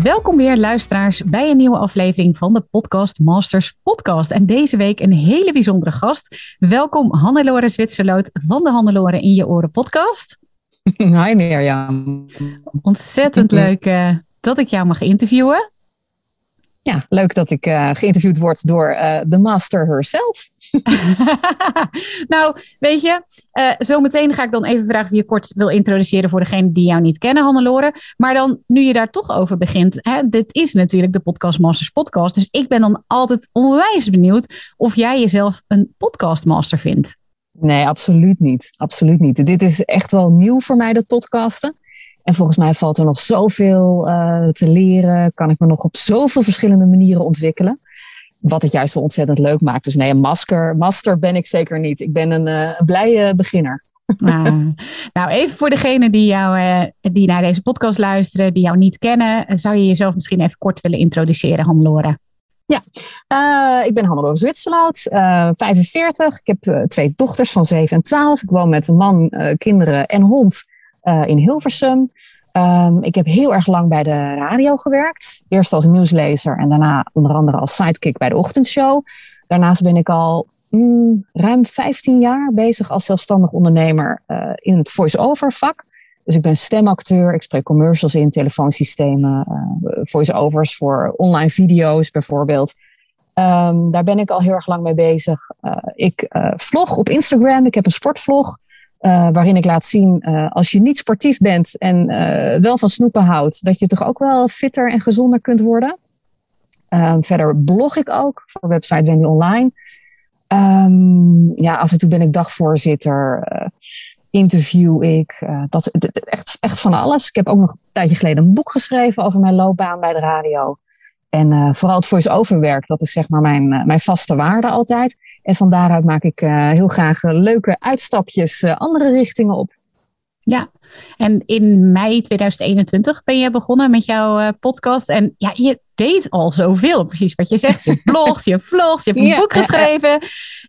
Welkom weer luisteraars bij een nieuwe aflevering van de Podcast Masters podcast. En deze week een hele bijzondere gast. Welkom Hannelore Zwitserloot van de Hannelore in je oren podcast. Hi Mirjam. Ontzettend leuk uh, dat ik jou mag interviewen. Ja, leuk dat ik uh, geïnterviewd word door uh, de master herself. nou, weet je, uh, zometeen ga ik dan even vragen of je kort wil introduceren voor degene die jou niet kennen, Hannelore. Maar dan, nu je daar toch over begint, hè, dit is natuurlijk de Podcast Masters podcast. Dus ik ben dan altijd onwijs benieuwd of jij jezelf een podcastmaster vindt. Nee, absoluut niet. Absoluut niet. Dit is echt wel nieuw voor mij, dat podcasten. En volgens mij valt er nog zoveel uh, te leren. Kan ik me nog op zoveel verschillende manieren ontwikkelen. Wat het juist zo ontzettend leuk maakt. Dus nee, een masker, master ben ik zeker niet. Ik ben een, uh, blije beginner. Nou, nou, even voor degenen die, jou, uh, die naar deze podcast luisteren, die jou niet kennen. Zou je jezelf misschien even kort willen introduceren, Hannelore? Ja, uh, ik ben Hannelore Zwitserloot, 45. Ik heb twee dochters van 7 en 12. Ik woon met een man, kinderen en hond in Hilversum. Um, ik heb heel erg lang bij de radio gewerkt. Eerst als nieuwslezer en daarna onder andere als sidekick bij de ochtendshow. Daarnaast ben ik al mm, ruim 15 jaar bezig als zelfstandig ondernemer uh, in het voice-over vak. Dus ik ben stemacteur, ik spreek commercials in, telefoonsystemen, uh, voice-overs voor online video's bijvoorbeeld. Um, daar ben ik al heel erg lang mee bezig. Uh, ik vlog op Instagram, ik heb een sportvlog. Uh, waarin ik laat zien, uh, als je niet sportief bent en uh, wel van snoepen houdt, dat je toch ook wel fitter en gezonder kunt worden. Ehm, verder blog ik ook voor website Wendy Online. Um, ja, af en toe ben ik dagvoorzitter, interview ik. dat, echt, echt van alles. Ik heb ook nog een tijdje geleden een boek geschreven over mijn loopbaan bij de radio. En vooral het voice-over werk, dat is zeg maar mijn, mijn vaste waarde altijd. En van daaruit maak ik uh, heel graag leuke uitstapjes uh, andere richtingen op. Ja, en in mei 2021 ben je begonnen met jouw uh, podcast. En ja, je deed al zoveel, precies wat je zegt. Je blogt, je vlogt, je hebt een ja, boek geschreven.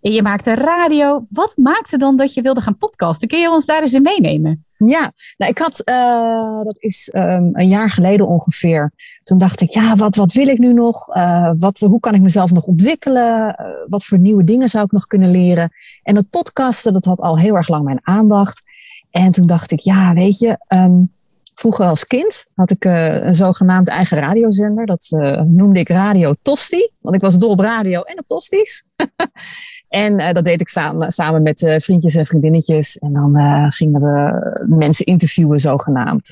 En je maakte radio. Wat maakte dan dat je wilde gaan podcasten? Kun je ons daar eens in meenemen? Ja, nou, ik had, uh, dat is um, een jaar geleden ongeveer. Toen dacht ik, ja, wat, wat wil ik nu nog? Uh, wat, hoe kan ik mezelf nog ontwikkelen? Uh, wat voor nieuwe dingen zou ik nog kunnen leren? En het podcasten, dat had al heel erg lang mijn aandacht. En toen dacht ik, ja, weet je, um, vroeger als kind had ik een zogenaamd eigen radiozender. Dat noemde ik Radio Tosti, want ik was dol op radio en op tosties. En uh, dat deed ik samen, samen met vriendjes en vriendinnetjes. En dan gingen we mensen interviewen, zogenaamd.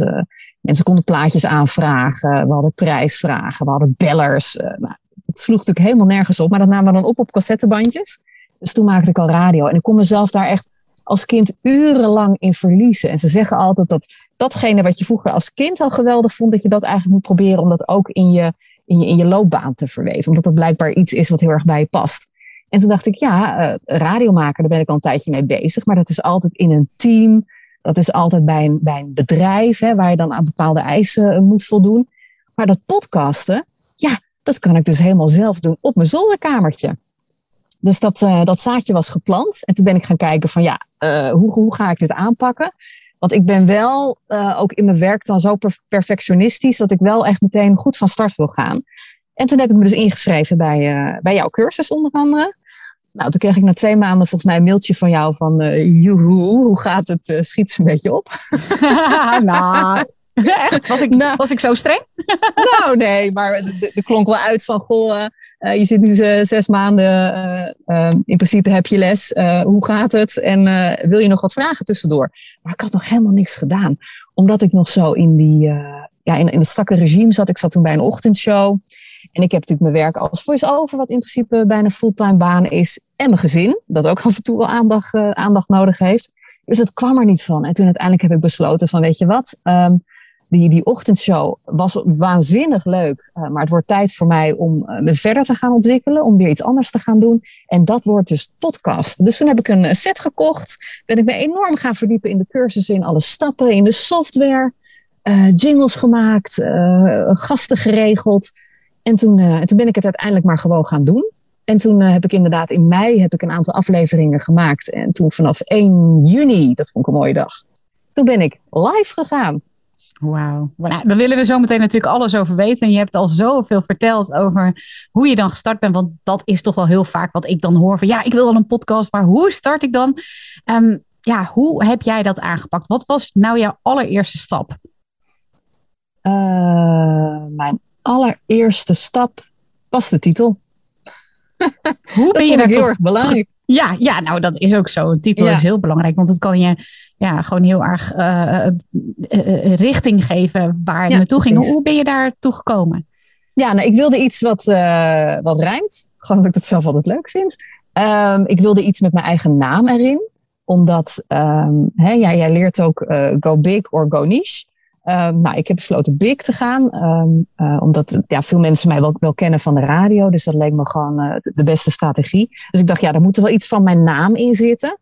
mensen konden plaatjes aanvragen. We hadden prijsvragen. We hadden bellers. nou, het sloeg natuurlijk helemaal nergens op. Maar dat namen we dan op op cassettebandjes. Dus toen maakte ik al radio. En ik kon mezelf daar echt als kind urenlang in verliezen. En ze zeggen altijd dat datgene wat je vroeger als kind al geweldig vond, dat je dat eigenlijk moet proberen om dat ook in je, in je, in je loopbaan te verweven. Omdat dat blijkbaar iets is wat heel erg bij je past. En toen dacht ik, ja, uh, radio maken, daar ben ik al een tijdje mee bezig. Maar dat is altijd in een team. Dat is altijd bij een, bij een bedrijf, hè, waar je dan aan bepaalde eisen uh, moet voldoen. Maar dat podcasten, ja, dat kan ik dus helemaal zelf doen op mijn zolderkamertje. Dus dat, uh, dat zaadje was geplant. En toen ben ik gaan kijken van, ja, hoe, hoe ga ik dit aanpakken? Want ik ben wel ook in mijn werk dan zo perfectionistisch dat ik wel echt meteen goed van start wil gaan. En toen heb ik me dus ingeschreven bij, bij jouw cursus onder andere. Nou, toen kreeg ik na twee maanden volgens mij een mailtje van jou van uh, joehoe, hoe gaat het? Schiet ze een beetje op. nou, echt? Was ik, nou, was ik zo streng? nou, nee, maar er klonk wel uit van, goh, uh, je zit nu zes maanden, in principe heb je les, hoe gaat het? En wil je nog wat vragen tussendoor? Maar ik had nog helemaal niks gedaan, omdat ik nog zo in die, ja, in, in het strakke regime zat. Ik zat toen bij een ochtendshow. En ik heb natuurlijk mijn werk als voice-over, wat in principe bijna fulltime baan is. En mijn gezin, dat ook af en toe wel aandacht, aandacht nodig heeft. Dus het kwam er niet van. En toen uiteindelijk heb ik besloten van, weet je wat, um, die, die ochtendshow was waanzinnig leuk. Uh, maar het wordt tijd voor mij om uh, me verder te gaan ontwikkelen. Om weer iets anders te gaan doen. En dat wordt dus podcast. Dus toen heb ik een set gekocht. Ben ik me enorm gaan verdiepen in de cursussen. In alle stappen. In de software. Jingles gemaakt. gasten geregeld. En toen, toen ben ik het uiteindelijk maar gewoon gaan doen. En toen heb ik inderdaad in mei heb ik een aantal afleveringen gemaakt. En toen vanaf 1 juni, dat vond ik een mooie dag. Toen ben ik live gegaan. Wauw. Nou, daar willen we zo meteen natuurlijk alles over weten. En je hebt al zoveel verteld over hoe je dan gestart bent. Want dat is toch wel heel vaak wat ik dan hoor van ja, ik wil wel een podcast, maar hoe start ik dan? Um, ja, hoe heb jij dat aangepakt? Wat was nou jouw allereerste stap? Uh, mijn allereerste stap was de titel. Hoe ben je daar heel erg belangrijk? Ja, ja, nou dat is ook zo. Een titel is heel belangrijk, want het kan je ja, gewoon heel erg uh, uh, richting geven waar het ja, naartoe ging. Hoe ben je daar toe gekomen? Ja, nou, ik wilde iets wat, wat rijmt. Gewoon dat ik het zelf altijd leuk vind. Um, ik wilde iets met mijn eigen naam erin. Omdat um, hè, ja, jij leert ook go big or go niche. Um, nou, ik heb besloten big te gaan, uh, omdat ja, veel mensen mij wel, wel kennen van de radio. Dus dat leek me gewoon uh, de beste strategie. Dus ik dacht, ja, er moet er wel iets van mijn naam in zitten.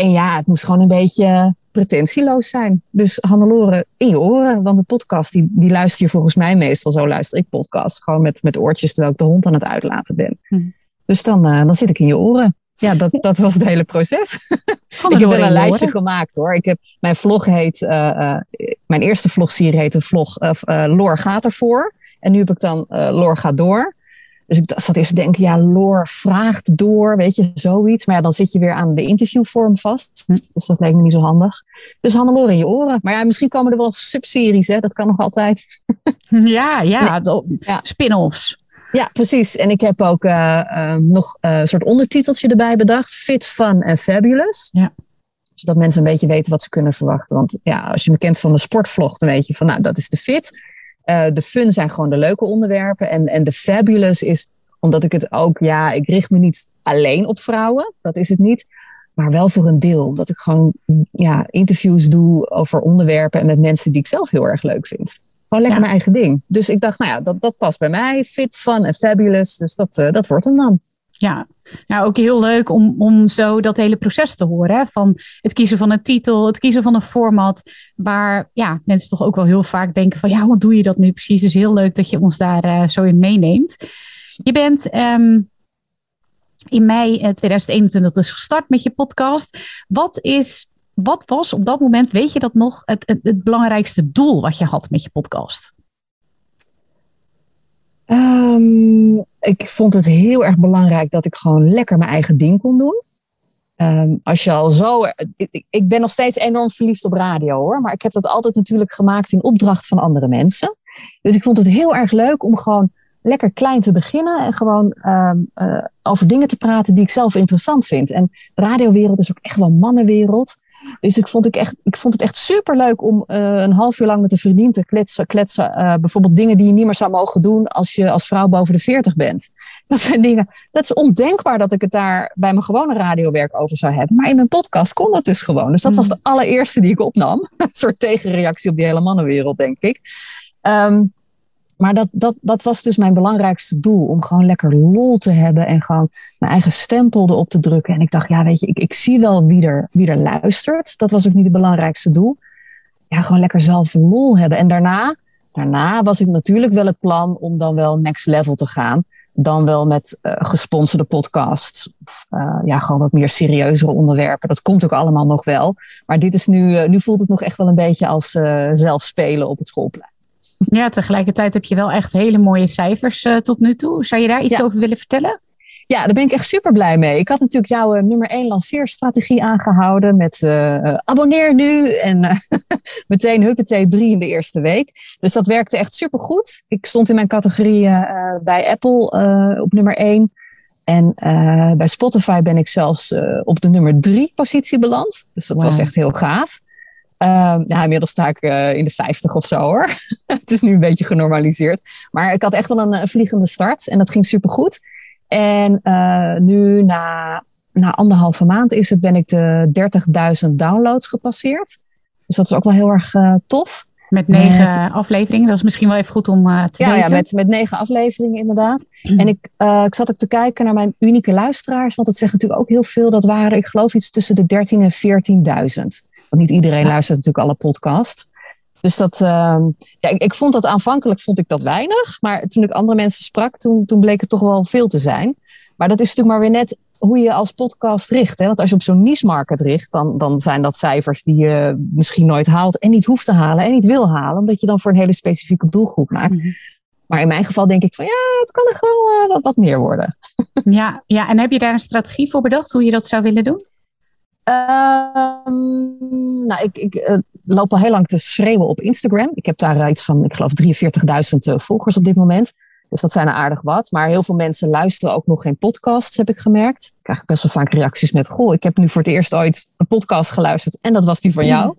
En ja, het moest gewoon een beetje pretentieloos zijn. Dus Hannelore, in je oren. Want de podcast, die, die luister je volgens mij meestal zo luister ik podcast. Gewoon met, met oortjes terwijl ik de hond aan het uitlaten ben. Hm. Dus dan, uh, dan zit ik in je oren. Ja, dat, dat was het hele proces. ik heb wel een lijstje gemaakt hoor. Ik heb, mijn vlog heet, uh, uh, mijn eerste vlogserie heet de vlog Loor gaat ervoor. En nu heb ik dan Loor gaat door. Dus ik zat eerst te denken, ja, Loor vraagt door, weet je, zoiets. Maar ja, dan zit je weer aan de interviewvorm vast. Hm. Dus dat lijkt me niet zo handig. Dus Hannelore in je oren. Maar ja, misschien komen er wel subseries, hè. Dat kan nog altijd. ja, ja, nee. ja. spin-offs. Ja, precies. En ik heb ook uh, uh, nog uh, een soort ondertiteltje erbij bedacht. Fit, fun en fabulous. Ja. Zodat mensen een beetje weten wat ze kunnen verwachten. Want ja, als je me kent van de sportvlog, dan weet je van, nou, dat is de fit. De fun zijn gewoon de leuke onderwerpen. En, en de fabulous is, omdat ik het ook, ja, ik richt me niet alleen op vrouwen. Dat is het niet. Maar wel voor een deel. Omdat ik gewoon ja, interviews doe over onderwerpen en met mensen die ik zelf heel erg leuk vind. Gewoon lekker mijn eigen ding. Dus ik dacht, nou ja, dat, dat past bij mij. Fit, fun en fabulous. Dus dat, uh, dat wordt hem dan. Ja, nou ook heel leuk om, om zo dat hele proces te horen. Hè? Van het kiezen van een titel, het kiezen van een format. Waar ja, mensen toch ook wel heel vaak denken van ja, hoe doe je dat nu precies? Dus heel leuk dat je ons daar uh, zo in meeneemt. Je bent um, in mei 2021 eh, dus gestart met je podcast. Wat is wat was op dat moment, weet je dat nog, het, het belangrijkste doel wat je had met je podcast? Um, ik vond het heel erg belangrijk dat ik gewoon lekker mijn eigen ding kon doen. Um, als je al zo. Ik, ben nog steeds enorm verliefd op radio hoor. Maar ik heb dat altijd natuurlijk gemaakt in opdracht van andere mensen. Dus ik vond het heel erg leuk om gewoon lekker klein te beginnen. En gewoon um, uh, over dingen te praten die ik zelf interessant vind. En de radiowereld is ook echt wel mannenwereld. Dus ik vond, ik echt, ik vond het echt super leuk om uh, een half uur lang met een vriendin te kletsen. kletsen uh, bijvoorbeeld dingen die je niet meer zou mogen doen als je als vrouw boven de 40 bent. Dat zijn dingen, dat is ondenkbaar dat ik het daar bij mijn gewone radiowerk over zou hebben. Maar in mijn podcast kon dat dus gewoon. Dus dat was hmm. de allereerste die ik opnam. een soort tegenreactie op die hele mannenwereld, denk ik. Um, maar dat, dat, dat was dus mijn belangrijkste doel. Om gewoon lekker lol te hebben en gewoon mijn eigen stempel erop te drukken. En ik dacht, ja, weet je, ik, ik zie wel wie er, wie er luistert. Dat was ook niet het belangrijkste doel. Ja, gewoon lekker zelf lol hebben. En daarna, daarna was ik natuurlijk wel het plan om dan wel next level te gaan. Dan wel met uh, gesponsorde podcasts. Of uh, ja, gewoon wat meer serieuzere onderwerpen. Dat komt ook allemaal nog wel. Maar dit is nu, uh, nu voelt het nog echt wel een beetje als zelf spelen op het schoolplein. Ja, tegelijkertijd heb je wel echt hele mooie cijfers uh, tot nu toe. Zou je daar iets ja. over willen vertellen? Ja, daar ben ik echt super blij mee. Ik had natuurlijk jouw uh, nummer 1 lanceerstrategie aangehouden met uh, abonneer nu en meteen huppatee drie in de eerste week. Dus dat werkte echt super goed. Ik stond in mijn categorie bij Apple op nummer 1. En bij Spotify ben ik zelfs op de nummer 3 positie beland. Dus dat wow. was echt heel gaaf. Uh, ja, inmiddels sta ik uh, in de 50 of zo hoor. het is nu een beetje genormaliseerd. Maar ik had echt wel een, een vliegende start en dat ging super goed. En uh, nu na, na anderhalve maand is het, ben ik de 30.000 downloads gepasseerd. Dus dat is ook wel heel erg uh, tof. Met negen afleveringen, dat is misschien wel even goed om te ja, weten. Ja, met, met negen afleveringen inderdaad. En ik, ik zat ook te kijken naar mijn unieke luisteraars, want het zegt natuurlijk ook heel veel. Dat waren, ik geloof, iets tussen de 13.000 en 14.000. Want niet iedereen luistert natuurlijk alle podcasts. Dus dat, uh, ja, ik, ik, vond dat aanvankelijk vond ik dat weinig. Maar toen ik andere mensen sprak, toen, toen bleek het toch wel veel te zijn. Maar dat is natuurlijk maar weer net hoe je als podcast richt. Hè? Want als je op zo'n niche market richt, dan, dan zijn dat cijfers die je misschien nooit haalt en niet hoeft te halen en niet wil halen, omdat je dan voor een hele specifieke doelgroep maakt. Mm -hmm. Maar in mijn geval denk ik van ja, het kan echt wel uh, wat, wat, meer worden. Ja, ja, en heb je daar een strategie voor bedacht hoe je dat zou willen doen? Um, nou, ik, ik uh, loop al heel lang te schreeuwen op Instagram. Ik heb daar iets van, ik geloof, 43.000 volgers op dit moment. Dus dat zijn er aardig wat. Maar heel veel mensen luisteren ook nog geen podcasts, heb ik gemerkt. Ik krijg best wel vaak reacties met: Goh, ik heb nu voor het eerst ooit een podcast geluisterd en dat was die van jou.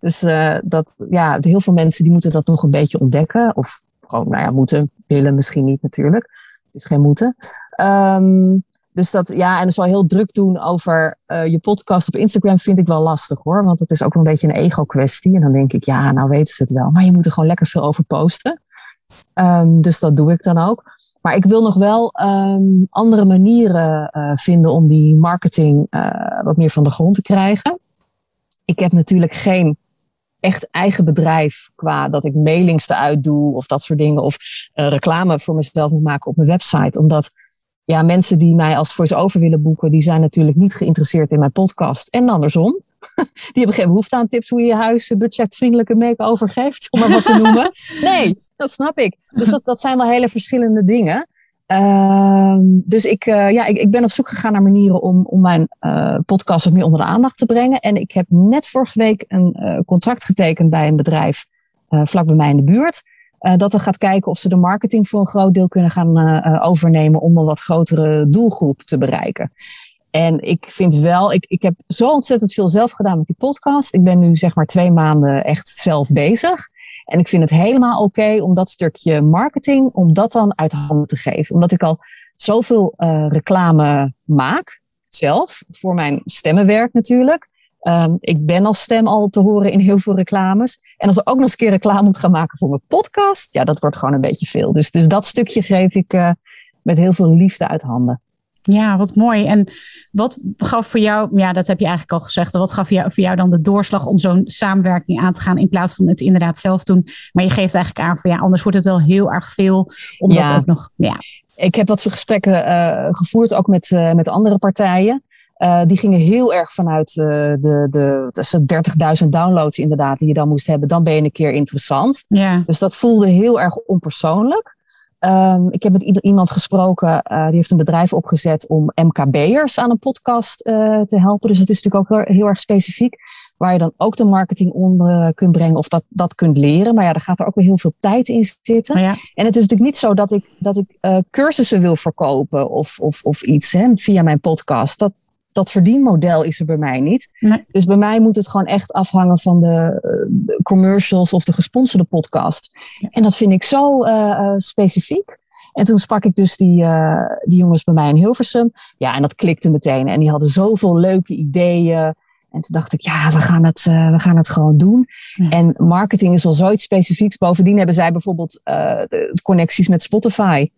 Dus uh, dat, ja, heel veel mensen die moeten dat nog een beetje ontdekken. Of gewoon, nou ja, moeten, willen misschien niet natuurlijk. Het is geen moeten. Um, dus dat, ja, en zo heel druk doen over uh, je podcast op Instagram vind ik wel lastig hoor. Want het is ook een beetje een ego-kwestie. En dan denk ik, ja, nou weten ze het wel. Maar je moet er gewoon lekker veel over posten. Um, dus dat doe ik dan ook. Maar ik wil nog wel um, andere manieren uh, vinden om die marketing uh, wat meer van de grond te krijgen. Ik heb natuurlijk geen echt eigen bedrijf qua dat ik mailings eruit doe of dat soort dingen. Of reclame voor mezelf moet maken op mijn website. Omdat ja, mensen die mij als voice-over willen boeken, die zijn natuurlijk niet geïnteresseerd in mijn podcast. En andersom. Die hebben geen behoefte aan tips hoe je je huis budgetvriendelijke make-over geeft, om maar wat te noemen. Nee, dat snap ik. Dus dat, dat zijn wel hele verschillende dingen. Uh, dus ik, uh, ja, ik, ik ben op zoek gegaan naar manieren om, om mijn uh, podcast wat meer onder de aandacht te brengen. En ik heb net vorige week een contract getekend bij een bedrijf vlak bij mij in de buurt. Uh, dat er gaat kijken of ze de marketing voor een groot deel kunnen gaan uh, overnemen om een wat grotere doelgroep te bereiken. En ik vind wel, ik, ik heb zo ontzettend veel zelf gedaan met die podcast. Ik ben nu zeg maar twee maanden echt zelf bezig. En ik vind het helemaal oké om dat stukje marketing, om dat dan uit handen te geven. Omdat ik al zoveel uh, reclame maak, zelf, voor mijn stemmenwerk natuurlijk. Um, ik ben als stem al te horen in heel veel reclames. En als er ook nog eens een keer reclame moet gaan maken voor mijn podcast, ja, dat wordt gewoon een beetje veel. Dus, dus dat stukje geef ik uh, met heel veel liefde uit handen. Ja, wat mooi. En wat gaf voor jou, ja, dat heb je eigenlijk al gezegd, wat gaf voor jou, voor jou dan de doorslag om zo'n samenwerking aan te gaan in plaats van het inderdaad zelf doen? Maar je geeft eigenlijk aan van ja, anders wordt het wel heel erg veel, omdat ja. ook nog, ja. Ik heb wat voor gesprekken uh, gevoerd, ook met, uh, met andere partijen. Uh, die gingen heel erg vanuit uh, de, de 30.000 downloads inderdaad die je dan moest hebben. Dan ben je een keer interessant. Ja. Dus dat voelde heel erg onpersoonlijk. Um, ik heb met iemand gesproken, uh, die heeft een bedrijf opgezet om MKB'ers aan een podcast te helpen. Dus het is natuurlijk ook heel, heel, erg specifiek. Waar je dan ook de marketing onder kunt brengen of dat, dat kunt leren. Maar ja, daar gaat er ook weer heel veel tijd in zitten. Oh ja. En het is natuurlijk niet zo dat ik, dat ik cursussen wil verkopen of, of, of iets hè, via mijn podcast. Dat, dat verdienmodel is er bij mij niet. Nee. Dus bij mij moet het gewoon echt afhangen van de, uh, commercials of de gesponsorde podcast. Ja. En dat vind ik zo uh, specifiek. En toen sprak ik dus die, uh, die jongens bij mij in Hilversum. Ja, en dat klikte meteen. En die hadden zoveel leuke ideeën. En toen dacht ik, ja, we gaan het, we gaan het gewoon doen. Ja. En marketing is al zoiets specifieks. Bovendien hebben zij bijvoorbeeld de connecties met Spotify.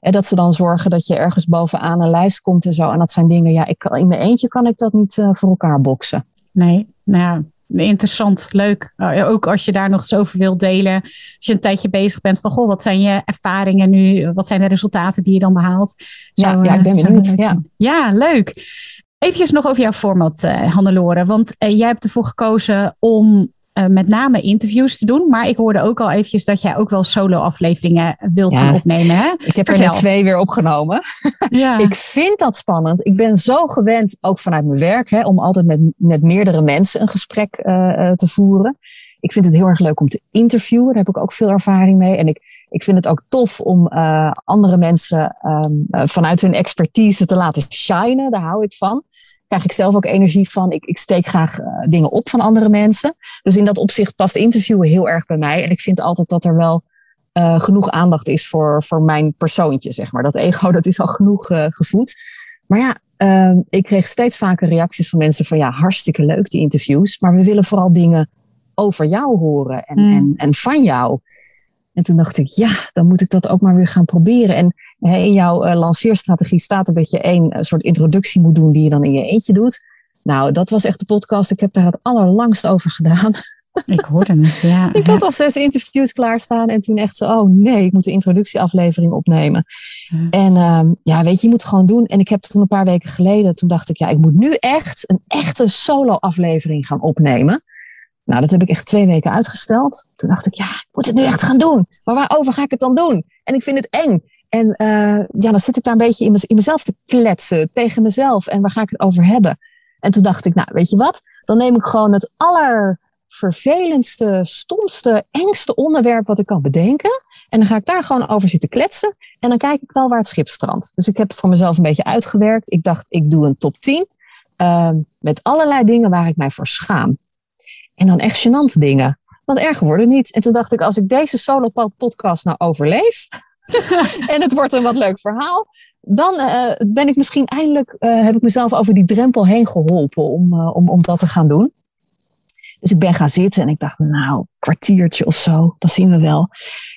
En dat ze dan zorgen dat je ergens bovenaan een lijst komt en zo. En dat zijn dingen, ja, ik, in mijn eentje kan ik dat niet uh, voor elkaar boksen. Nee, nou ja, interessant, leuk. Uh, ook als je daar nog eens over wilt delen. Als je een tijdje bezig bent van, goh, wat zijn je ervaringen nu? Wat zijn de resultaten die je dan behaalt? Zo, ja, ja, ik ben benieuwd. Ja. ja, leuk. Even nog over jouw format, uh, Hannelore. Want jij hebt ervoor gekozen om uh, met name interviews te doen. Maar ik hoorde ook al eventjes dat jij ook wel solo-afleveringen wilt ja, gaan opnemen. Hè? Ik heb Vertel. er net twee weer opgenomen. Ja. ik vind dat spannend. Ik ben zo gewend, ook vanuit mijn werk, hè, om altijd met, met meerdere mensen een gesprek uh, te voeren. Ik vind het heel erg leuk om te interviewen. Daar heb ik ook veel ervaring mee. En ik, ik vind het ook tof om uh, andere mensen um, vanuit hun expertise te laten shinen. Daar hou ik van krijg ik zelf ook energie van. Ik, ik steek graag uh, dingen op van andere mensen. Dus in dat opzicht past interviewen heel erg bij mij. En ik vind altijd dat er wel uh, genoeg aandacht is voor, voor mijn persoontje, zeg maar. Dat ego, dat is al genoeg uh, gevoed. Maar ja, ik kreeg steeds vaker reacties van mensen van... ja, hartstikke leuk die interviews, maar we willen vooral dingen over jou horen en, Hmm. en, en van jou. En toen dacht ik, ja, dan moet ik dat ook maar weer gaan proberen. En in jouw eh, lanceerstrategie staat ook dat je één eh, soort introductie moet doen die je dan in je eentje doet. Nou, dat was echt de podcast. Ik heb daar het allerlangst over gedaan. Ik hoorde het, ja. Ik had al zes interviews klaarstaan en toen echt zo, oh nee, ik moet de introductieaflevering opnemen. Ja. En ehm, ja, weet je, je moet het gewoon doen. En ik heb toen een paar weken geleden, toen dacht ik, ja, ik moet nu echt een echte solo-aflevering gaan opnemen. Nou, dat heb ik echt twee weken uitgesteld. Toen dacht ik, ja, ik moet het nu echt gaan doen. Maar waarover ga ik het dan doen? En ik vind het eng. En eh, ja, dan zit ik daar een beetje in, in mezelf te kletsen tegen mezelf. En waar ga ik het over hebben? En toen dacht ik, nou, weet je wat? Dan neem ik gewoon het allervervelendste, stomste, engste onderwerp wat ik kan bedenken. En dan ga ik daar gewoon over zitten kletsen. En dan kijk ik wel waar het schip strandt. Dus ik heb het voor mezelf een beetje uitgewerkt. Ik dacht, ik doe een top 10. ehm, met allerlei dingen waar ik mij voor schaam. En dan echt gênante dingen. Want erger wordt het niet. En toen dacht ik, als ik deze solo podcast nou overleef. en het wordt een wat leuk verhaal. Dan eh, ben ik misschien eindelijk, eh, heb ik mezelf over die drempel heen geholpen om, eh, om, om dat te gaan doen. Dus ik ben gaan zitten en ik dacht, nou, kwartiertje of zo, dan zien we wel.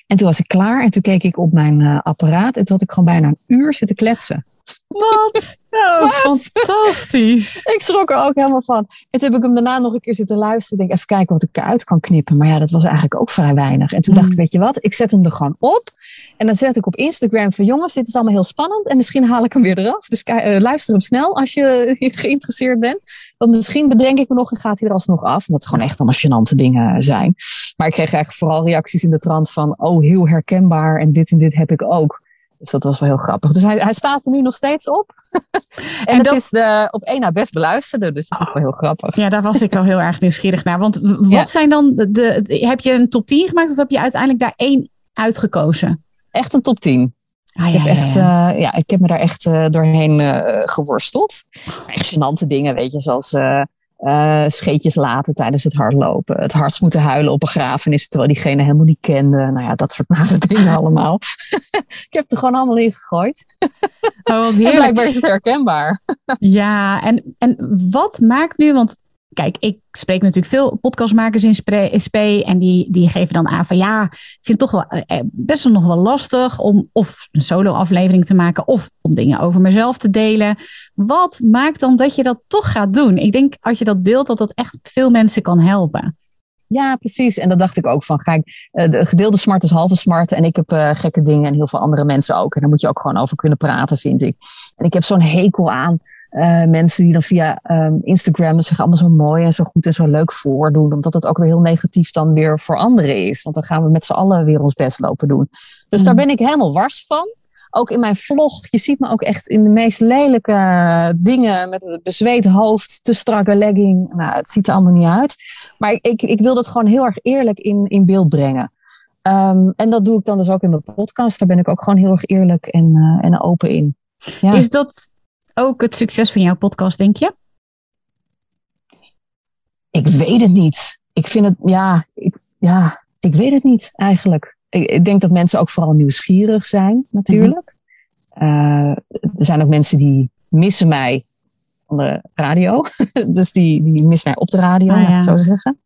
En toen was ik klaar en toen keek ik op mijn apparaat en toen had ik gewoon bijna een uur zitten kletsen. Wat? Oh, fantastisch. Ik schrok er ook helemaal van. En toen heb ik hem daarna nog een keer zitten luisteren. Ik denk, even kijken wat ik eruit kan knippen. Maar ja, dat was eigenlijk ook vrij weinig. En toen dacht ik, Mm. weet je wat? Ik zet hem er gewoon op. En dan zet ik op Instagram van, jongens, dit is allemaal heel spannend. En misschien haal ik hem weer eraf. Dus eh, luister hem snel als je geïnteresseerd bent. Want misschien bedenk ik me nog en gaat hij er alsnog af. Omdat het gewoon echt allemaal gênante dingen zijn. Maar ik kreeg eigenlijk vooral reacties in de trant van, oh, heel herkenbaar. En dit en dit heb ik ook. Dus dat was wel heel grappig. Dus hij, hij staat er nu nog steeds op. en, En het dat- is de, op één na best beluisterde. Dus dat is wel heel grappig. Ja, daar was ik wel heel erg nieuwsgierig naar. Want wat Ja. zijn dan de, de- Heb je een top 10 gemaakt of heb je uiteindelijk daar één uitgekozen? Echt een top 10. Ah, Ik ja, heb, ja, echt, ja. eh, ja, ik heb me daar echt eh, doorheen eh, geworsteld. Echt gênante dingen, weet je, zoals eh, scheetjes laten tijdens het hardlopen. Het hardst moeten huilen op begrafenis, terwijl diegene helemaal niet kende. Nou ja, dat soort nare dingen allemaal. ik heb het er gewoon allemaal in gegooid. Oh, wat En heerlijk. blijkbaar is het herkenbaar. Ja, en, en wat maakt nu, want kijk, ik spreek natuurlijk veel podcastmakers in SP en die, die geven dan aan van ja, ik vind het toch wel eh, best wel nog wel lastig om of een solo aflevering te maken of om dingen over mezelf te delen. Wat maakt dan dat je dat toch gaat doen? Ik denk als je dat deelt dat dat echt veel mensen kan helpen. Ja, precies. En dat dacht ik ook van, kijk, eh, de gedeelde smart is halve smart. En ik heb eh, gekke dingen en heel veel andere mensen ook. En daar moet je ook gewoon over kunnen praten, vind ik. En ik heb zo'n hekel aan eh, mensen die dan via ehm, Instagram zich allemaal zo mooi en zo goed en zo leuk voordoen. Omdat het ook weer heel negatief dan weer voor anderen is. Want dan gaan we met z'n allen weer ons best lopen doen. Dus daar Mm. ben ik helemaal wars van. Ook in mijn vlog, je ziet me ook echt in de meest lelijke dingen met een bezweet hoofd, te strakke legging. Nou, het ziet er allemaal niet uit. Maar ik, ik, ik wil dat gewoon heel erg eerlijk in, in beeld brengen. Ehm, en dat doe ik dan dus ook in mijn podcast. Daar ben ik ook gewoon heel erg eerlijk en, eh, en open in. Ja. Is dat ook het succes van jouw podcast, denk je? Ik weet het niet. Ik vind het, ja, ik, ja, ik weet het niet eigenlijk. Ik, ik denk dat mensen ook vooral nieuwsgierig zijn, natuurlijk. Eh, er zijn ook mensen die missen mij van de radio. dus die, die missen mij op de radio, Ah, laat ik het zo zeggen.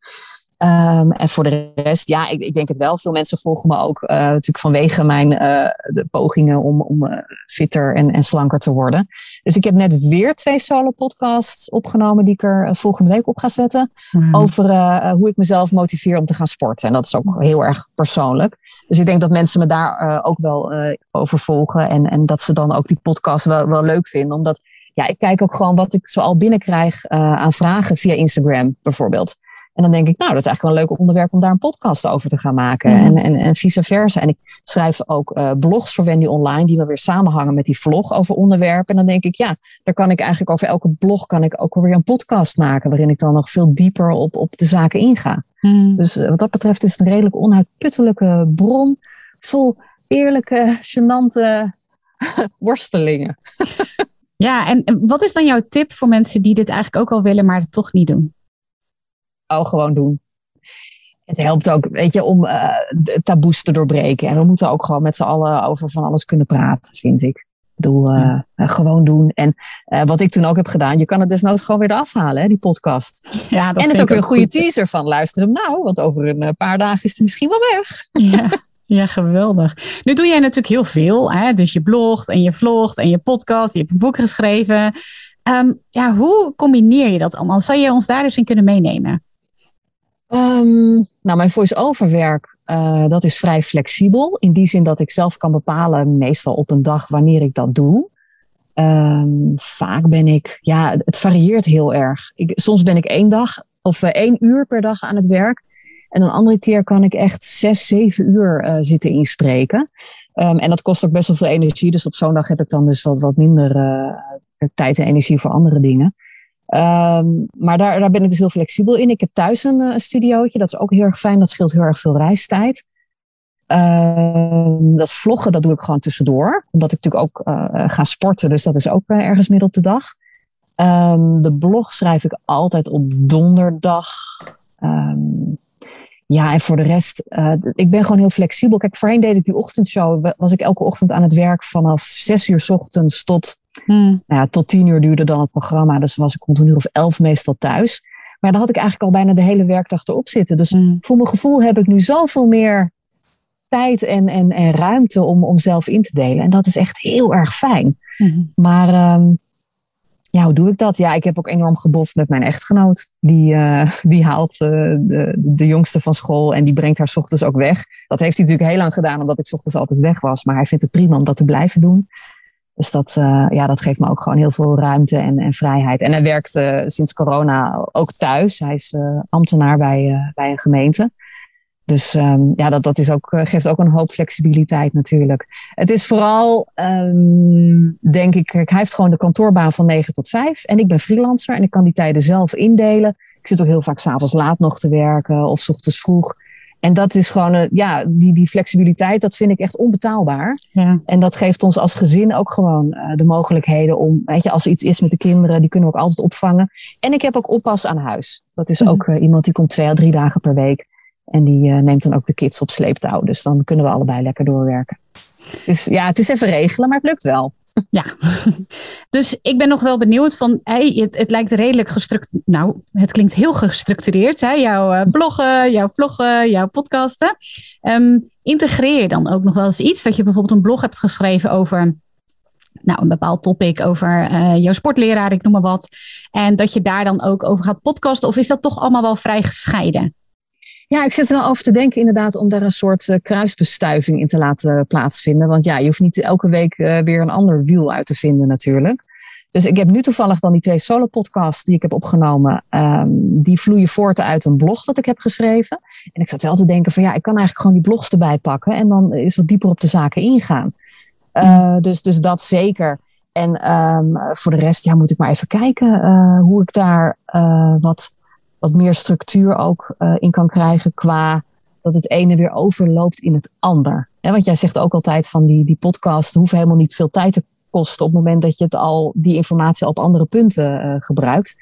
Ehm, en voor de rest, ja, ik, ik denk het wel. Veel mensen volgen me ook eh, natuurlijk vanwege mijn eh, de pogingen om, om eh, fitter en, en slanker te worden. Dus ik heb net weer twee solo podcasts opgenomen die ik er volgende week op ga zetten over eh, hoe ik mezelf motiveer om te gaan sporten. En dat is ook heel erg persoonlijk. Dus ik denk dat mensen me daar ook wel over volgen. En, en dat ze dan ook die podcast wel, wel leuk vinden. Omdat ja, ik kijk ook gewoon wat ik zo al binnenkrijg aan vragen via Instagram bijvoorbeeld. En dan denk ik, nou, dat is eigenlijk wel een leuk onderwerp om daar een podcast over te gaan maken. Mhm. En, en, en vice versa. En ik schrijf ook eh, blogs voor Wendy Online, die dan weer samenhangen met die vlog over onderwerpen. En dan denk ik, ja, daar kan ik eigenlijk over elke blog kan ik ook weer een podcast maken. Waarin ik dan nog veel dieper op, op de zaken inga. Hmm. Dus eh, wat dat betreft is het een redelijk onuitputtelijke bron. Vol eerlijke, gênante worstelingen. Ja, en wat is dan jouw tip voor mensen die dit eigenlijk ook al willen, maar het toch niet doen? Oh, gewoon doen. Het helpt ook, weet je, om eh, taboes te doorbreken. En we moeten ook gewoon met z'n allen over van alles kunnen praten, vind ik. bedoel, gewoon doen. En wat ik toen ook heb gedaan, je kan het desnoods gewoon weer eraf halen, hè, die podcast. Ja, dat en het is ook weer een goede teaser van luister hem nou, want over een paar dagen is het misschien wel weg. Ja. Ja, geweldig. Nu doe jij natuurlijk heel veel. Hè? Dus je blogt en je vlogt en je podcast. Je hebt een boek geschreven. Ehm, ja, hoe combineer je dat allemaal? Zou je ons daar dus in kunnen meenemen? Um, nou, mijn voice-over werk, uh, dat is vrij flexibel. In die zin dat ik zelf kan bepalen, meestal op een dag, wanneer ik dat doe. Um, vaak ben ik, ja, het varieert heel erg. Ik, soms ben ik één dag of uh, één uur per dag aan het werk. En een andere keer kan ik echt zes, zeven uur uh, zitten inspreken. Um, en dat kost ook best wel veel energie. Dus op zo'n dag heb ik dan dus wat, wat minder tijd en energie voor andere dingen. Um, maar daar, daar ben ik dus heel flexibel in. Ik heb thuis een, uh, studiootje, dat is ook heel erg fijn. Dat scheelt heel erg veel reistijd. Um, dat vloggen, dat doe ik gewoon tussendoor. Omdat ik natuurlijk ook uh, ga sporten, dus dat is ook uh, ergens midden op de dag. Um, de blog schrijf ik altijd op donderdag. ja, en voor de rest, ik ben gewoon heel flexibel. Kijk, voorheen deed ik die ochtendshow, was ik elke ochtend aan het werk vanaf zes uur s ochtends tot Hmm. Nou ja, tot tien uur duurde dan het programma, dus was ik rond een uur of elf meestal thuis. Maar dan had ik eigenlijk al bijna de hele werkdag erop zitten. Dus hmm. voor mijn gevoel heb ik nu zoveel meer tijd en, en, en ruimte om, om zelf in te delen. En dat is echt heel erg fijn. Hmm. Maar um, ja, hoe doe ik dat? Ja, ik heb ook enorm geboft met mijn echtgenoot. Die, uh, die haalt uh, de, de jongste van school en die brengt haar ochtends ook weg. Dat heeft hij natuurlijk heel lang gedaan, omdat ik ochtends altijd weg was. Maar hij vindt het prima om dat te blijven doen. Dus dat, uh, ja, dat geeft me ook gewoon heel veel ruimte en, en vrijheid. En hij werkt sinds corona ook thuis. Hij is uh, ambtenaar bij, bij een gemeente. Dus um, ja, dat, dat is ook, geeft ook een hoop flexibiliteit natuurlijk. Het is vooral, um, denk ik, hij heeft gewoon de kantoorbaan van 9 tot 5. En ik ben freelancer en ik kan die tijden zelf indelen. Ik zit ook heel vaak s'avonds laat nog te werken of s ochtends vroeg. En dat is gewoon, uh, ja, die, die flexibiliteit, dat vind ik echt onbetaalbaar. Ja. En dat geeft ons als gezin ook gewoon uh, de mogelijkheden om, weet je, als er iets is met de kinderen, die kunnen we ook altijd opvangen. En ik heb ook oppas aan huis. Dat is ook uh, iemand die komt twee à drie dagen per week. En die neemt dan ook de kids op sleeptouw. Dus dan kunnen we allebei lekker doorwerken. Dus ja, het is even regelen, maar het lukt wel. Ja, dus ik ben nog wel benieuwd van, hey, het, het lijkt redelijk gestructureerd. Nou, het klinkt heel gestructureerd, hè? jouw uh, bloggen, jouw vloggen, jouw podcasten. Um, integreer je dan ook nog wel eens iets dat je bijvoorbeeld een blog hebt geschreven over nou, een bepaald topic over uh, jouw sportleraar, ik noem maar wat. En dat je daar dan ook over gaat podcasten, of is dat toch allemaal wel vrij gescheiden? Ja, ik zit er wel over te denken inderdaad om daar een soort uh, kruisbestuiving in te laten plaatsvinden. Want ja, je hoeft niet elke week uh, weer een ander wiel uit te vinden natuurlijk. Dus ik heb nu toevallig dan die twee solo podcasts die ik heb opgenomen. Um, die vloeien voort uit een blog dat ik heb geschreven. En ik zat wel te denken van ja, ik kan eigenlijk gewoon die blogs erbij pakken. En dan is wat dieper op de zaken ingaan. Uh, dus, dus dat zeker. En um, voor de rest ja, moet ik maar even kijken hoe ik daar wat wat meer structuur ook uh, in kan krijgen qua dat het ene weer overloopt in het ander. Ja, want jij zegt ook altijd van die, die podcast hoeven helemaal niet veel tijd te kosten op het moment dat je het al die informatie op andere punten uh, gebruikt.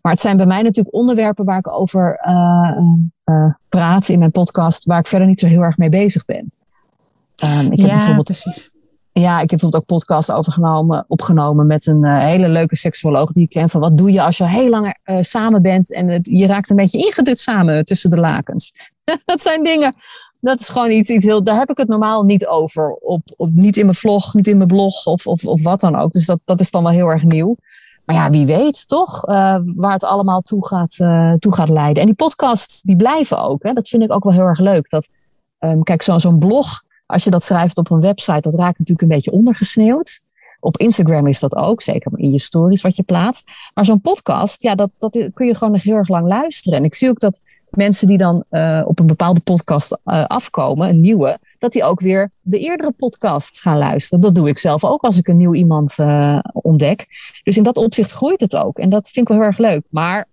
Maar het zijn bij mij natuurlijk onderwerpen waar ik over uh, praat in mijn podcast, waar ik verder niet zo heel erg mee bezig ben. Um, ik heb ja, bijvoorbeeld precies. Ja, ik heb bijvoorbeeld ook podcasts overgenomen, opgenomen met een uh, hele leuke seksuoloog die ik ken. Van wat doe je als je heel lang uh, samen bent en je raakt een beetje ingedut samen tussen de lakens. dat zijn dingen, dat is gewoon iets, iets heel, daar heb ik het normaal niet over. Op, op, niet in mijn vlog, niet in mijn blog of, of, of wat dan ook. Dus dat, dat is dan wel heel erg nieuw. Maar ja, wie weet toch uh, waar het allemaal toe gaat, toe gaat leiden. En die podcasts, die blijven ook. Hè? Dat vind ik ook wel heel erg leuk. Dat, um, kijk, zo'n zo'n blog als je dat schrijft op een website, dat raakt natuurlijk een beetje ondergesneeuwd. Op Instagram is dat ook, zeker in je stories wat je plaatst. Maar zo'n podcast, ja, dat, dat kun je gewoon nog heel erg lang luisteren. En ik zie ook dat mensen die dan uh, op een bepaalde podcast uh, afkomen, een nieuwe, dat die ook weer de eerdere podcasts gaan luisteren. Dat doe ik zelf ook als ik een nieuw iemand uh, ontdek. Dus in dat opzicht groeit het ook. En dat vind ik wel heel erg leuk. Maar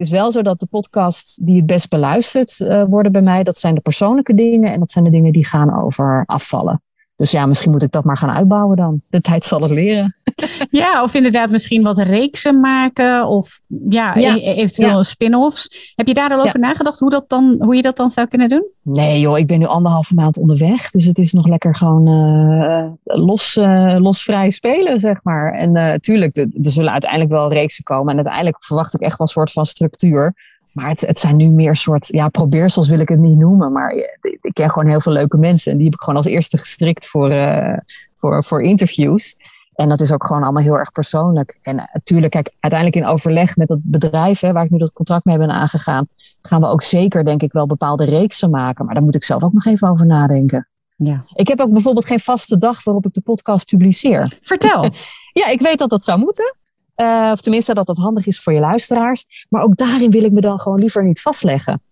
is wel zo dat de podcasts die het best beluisterd uh, worden bij mij, dat zijn de persoonlijke dingen en dat zijn de dingen die gaan over afvallen. Dus ja, misschien moet ik dat maar gaan uitbouwen dan. De tijd zal het leren. Ja, of inderdaad misschien wat reeksen maken. Of ja, Ja, e- eventueel ja. spin-offs. Heb je daar al over nagedacht hoe, dat dan, hoe je dat dan zou kunnen doen? Nee joh, ik ben nu anderhalve maand onderweg. Dus het is nog lekker gewoon eh, los, eh, los vrij spelen, zeg maar. En eh tuurlijk, er zullen uiteindelijk wel reeksen komen. En uiteindelijk verwacht ik echt wel een soort van structuur. Maar het, het zijn nu meer soort, ja, probeersels wil ik het niet noemen. Maar ik ken gewoon heel veel leuke mensen. En die heb ik gewoon als eerste gestrikt voor, eh, voor, voor interviews. En dat is ook gewoon allemaal heel erg persoonlijk. En natuurlijk, kijk, uiteindelijk in overleg met het bedrijf hè, waar ik nu dat contract mee ben aangegaan, gaan we ook zeker, denk ik, wel bepaalde reeksen maken. Maar daar moet ik zelf ook nog even over nadenken. Ja. Ik heb ook bijvoorbeeld geen vaste dag waarop ik de podcast publiceer. Vertel. Ja, ik weet dat dat zou moeten. Eh, of tenminste, dat dat handig is voor je luisteraars. Maar ook daarin wil ik me dan gewoon liever niet vastleggen.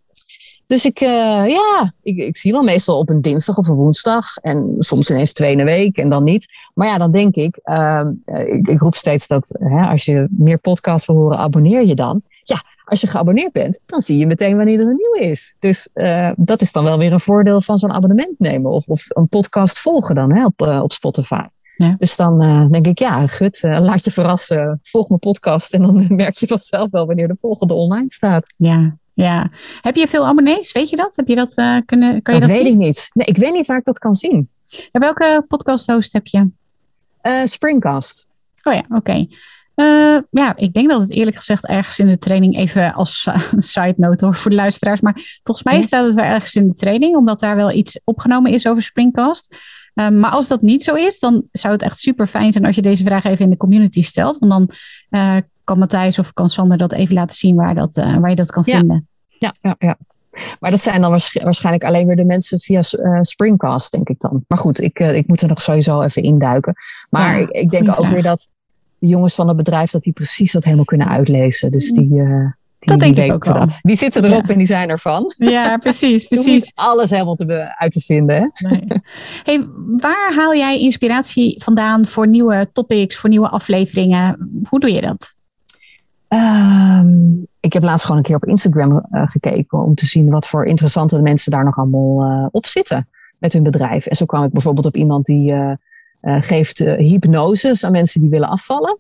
Dus ik, eh, ja, ik, ik zie wel meestal op een dinsdag of een woensdag. En soms ineens twee in de week en dan niet. Maar ja, dan denk ik, ehm, eh, ik, ik roep steeds dat hè, als je meer podcasts wil horen, abonneer je dan. Ja, als je geabonneerd bent, dan zie je meteen wanneer er een nieuwe is. Dus dat is dan wel weer een voordeel van zo'n abonnement nemen. Of, of een podcast volgen dan hè, op, op Spotify. Ja. Dus dan eh, denk ik, ja, gut, eh, laat je verrassen. Volg mijn podcast en dan merk je vanzelf wel wanneer de volgende online staat. Ja, ja. Heb je veel abonnees? Weet je dat? Heb je dat uh, kunnen? Kan je dat dat weet zien? ik niet. Nee, ik weet niet waar ik dat kan zien. Ja, welke podcast host heb je? Springcast. Oh ja, oké. Okay. Uh, ja, ik denk dat het eerlijk gezegd ergens in de training, even als uh, side note hoor, voor de luisteraars. Maar volgens mij staat het wel ergens in de training, omdat daar wel iets opgenomen is over Springcast. Uh, maar als dat niet zo is, dan zou het echt super fijn zijn als je deze vraag even in de community stelt. Want dan uh, kan Matthijs of kan Sander dat even laten zien waar, dat, uh, waar je dat kan Ja. vinden. Ja, ja, ja. Maar dat zijn dan waarsch- waarschijnlijk alleen weer de mensen via uh, Springcast, denk ik dan. Maar goed, ik, ik moet er nog sowieso even induiken. Maar Ja, ik, ik denk ook vraag. weer dat de jongens van het bedrijf dat die precies dat helemaal kunnen uitlezen. Dus die, uh, die. Dat denk ik ook wel. dat. Die zitten erop Ja. en die zijn ervan. Ja, precies, precies. niet alles helemaal te uit te vinden. Hè? Nee. Hey, waar haal jij inspiratie vandaan voor nieuwe topics, voor nieuwe afleveringen? Hoe doe je dat? Ehm, ik heb laatst gewoon een keer op Instagram eh, gekeken om te zien wat voor interessante mensen daar nog allemaal eh, op zitten met hun bedrijf. En zo kwam ik bijvoorbeeld op iemand die eh, geeft hypnoses aan mensen die willen afvallen.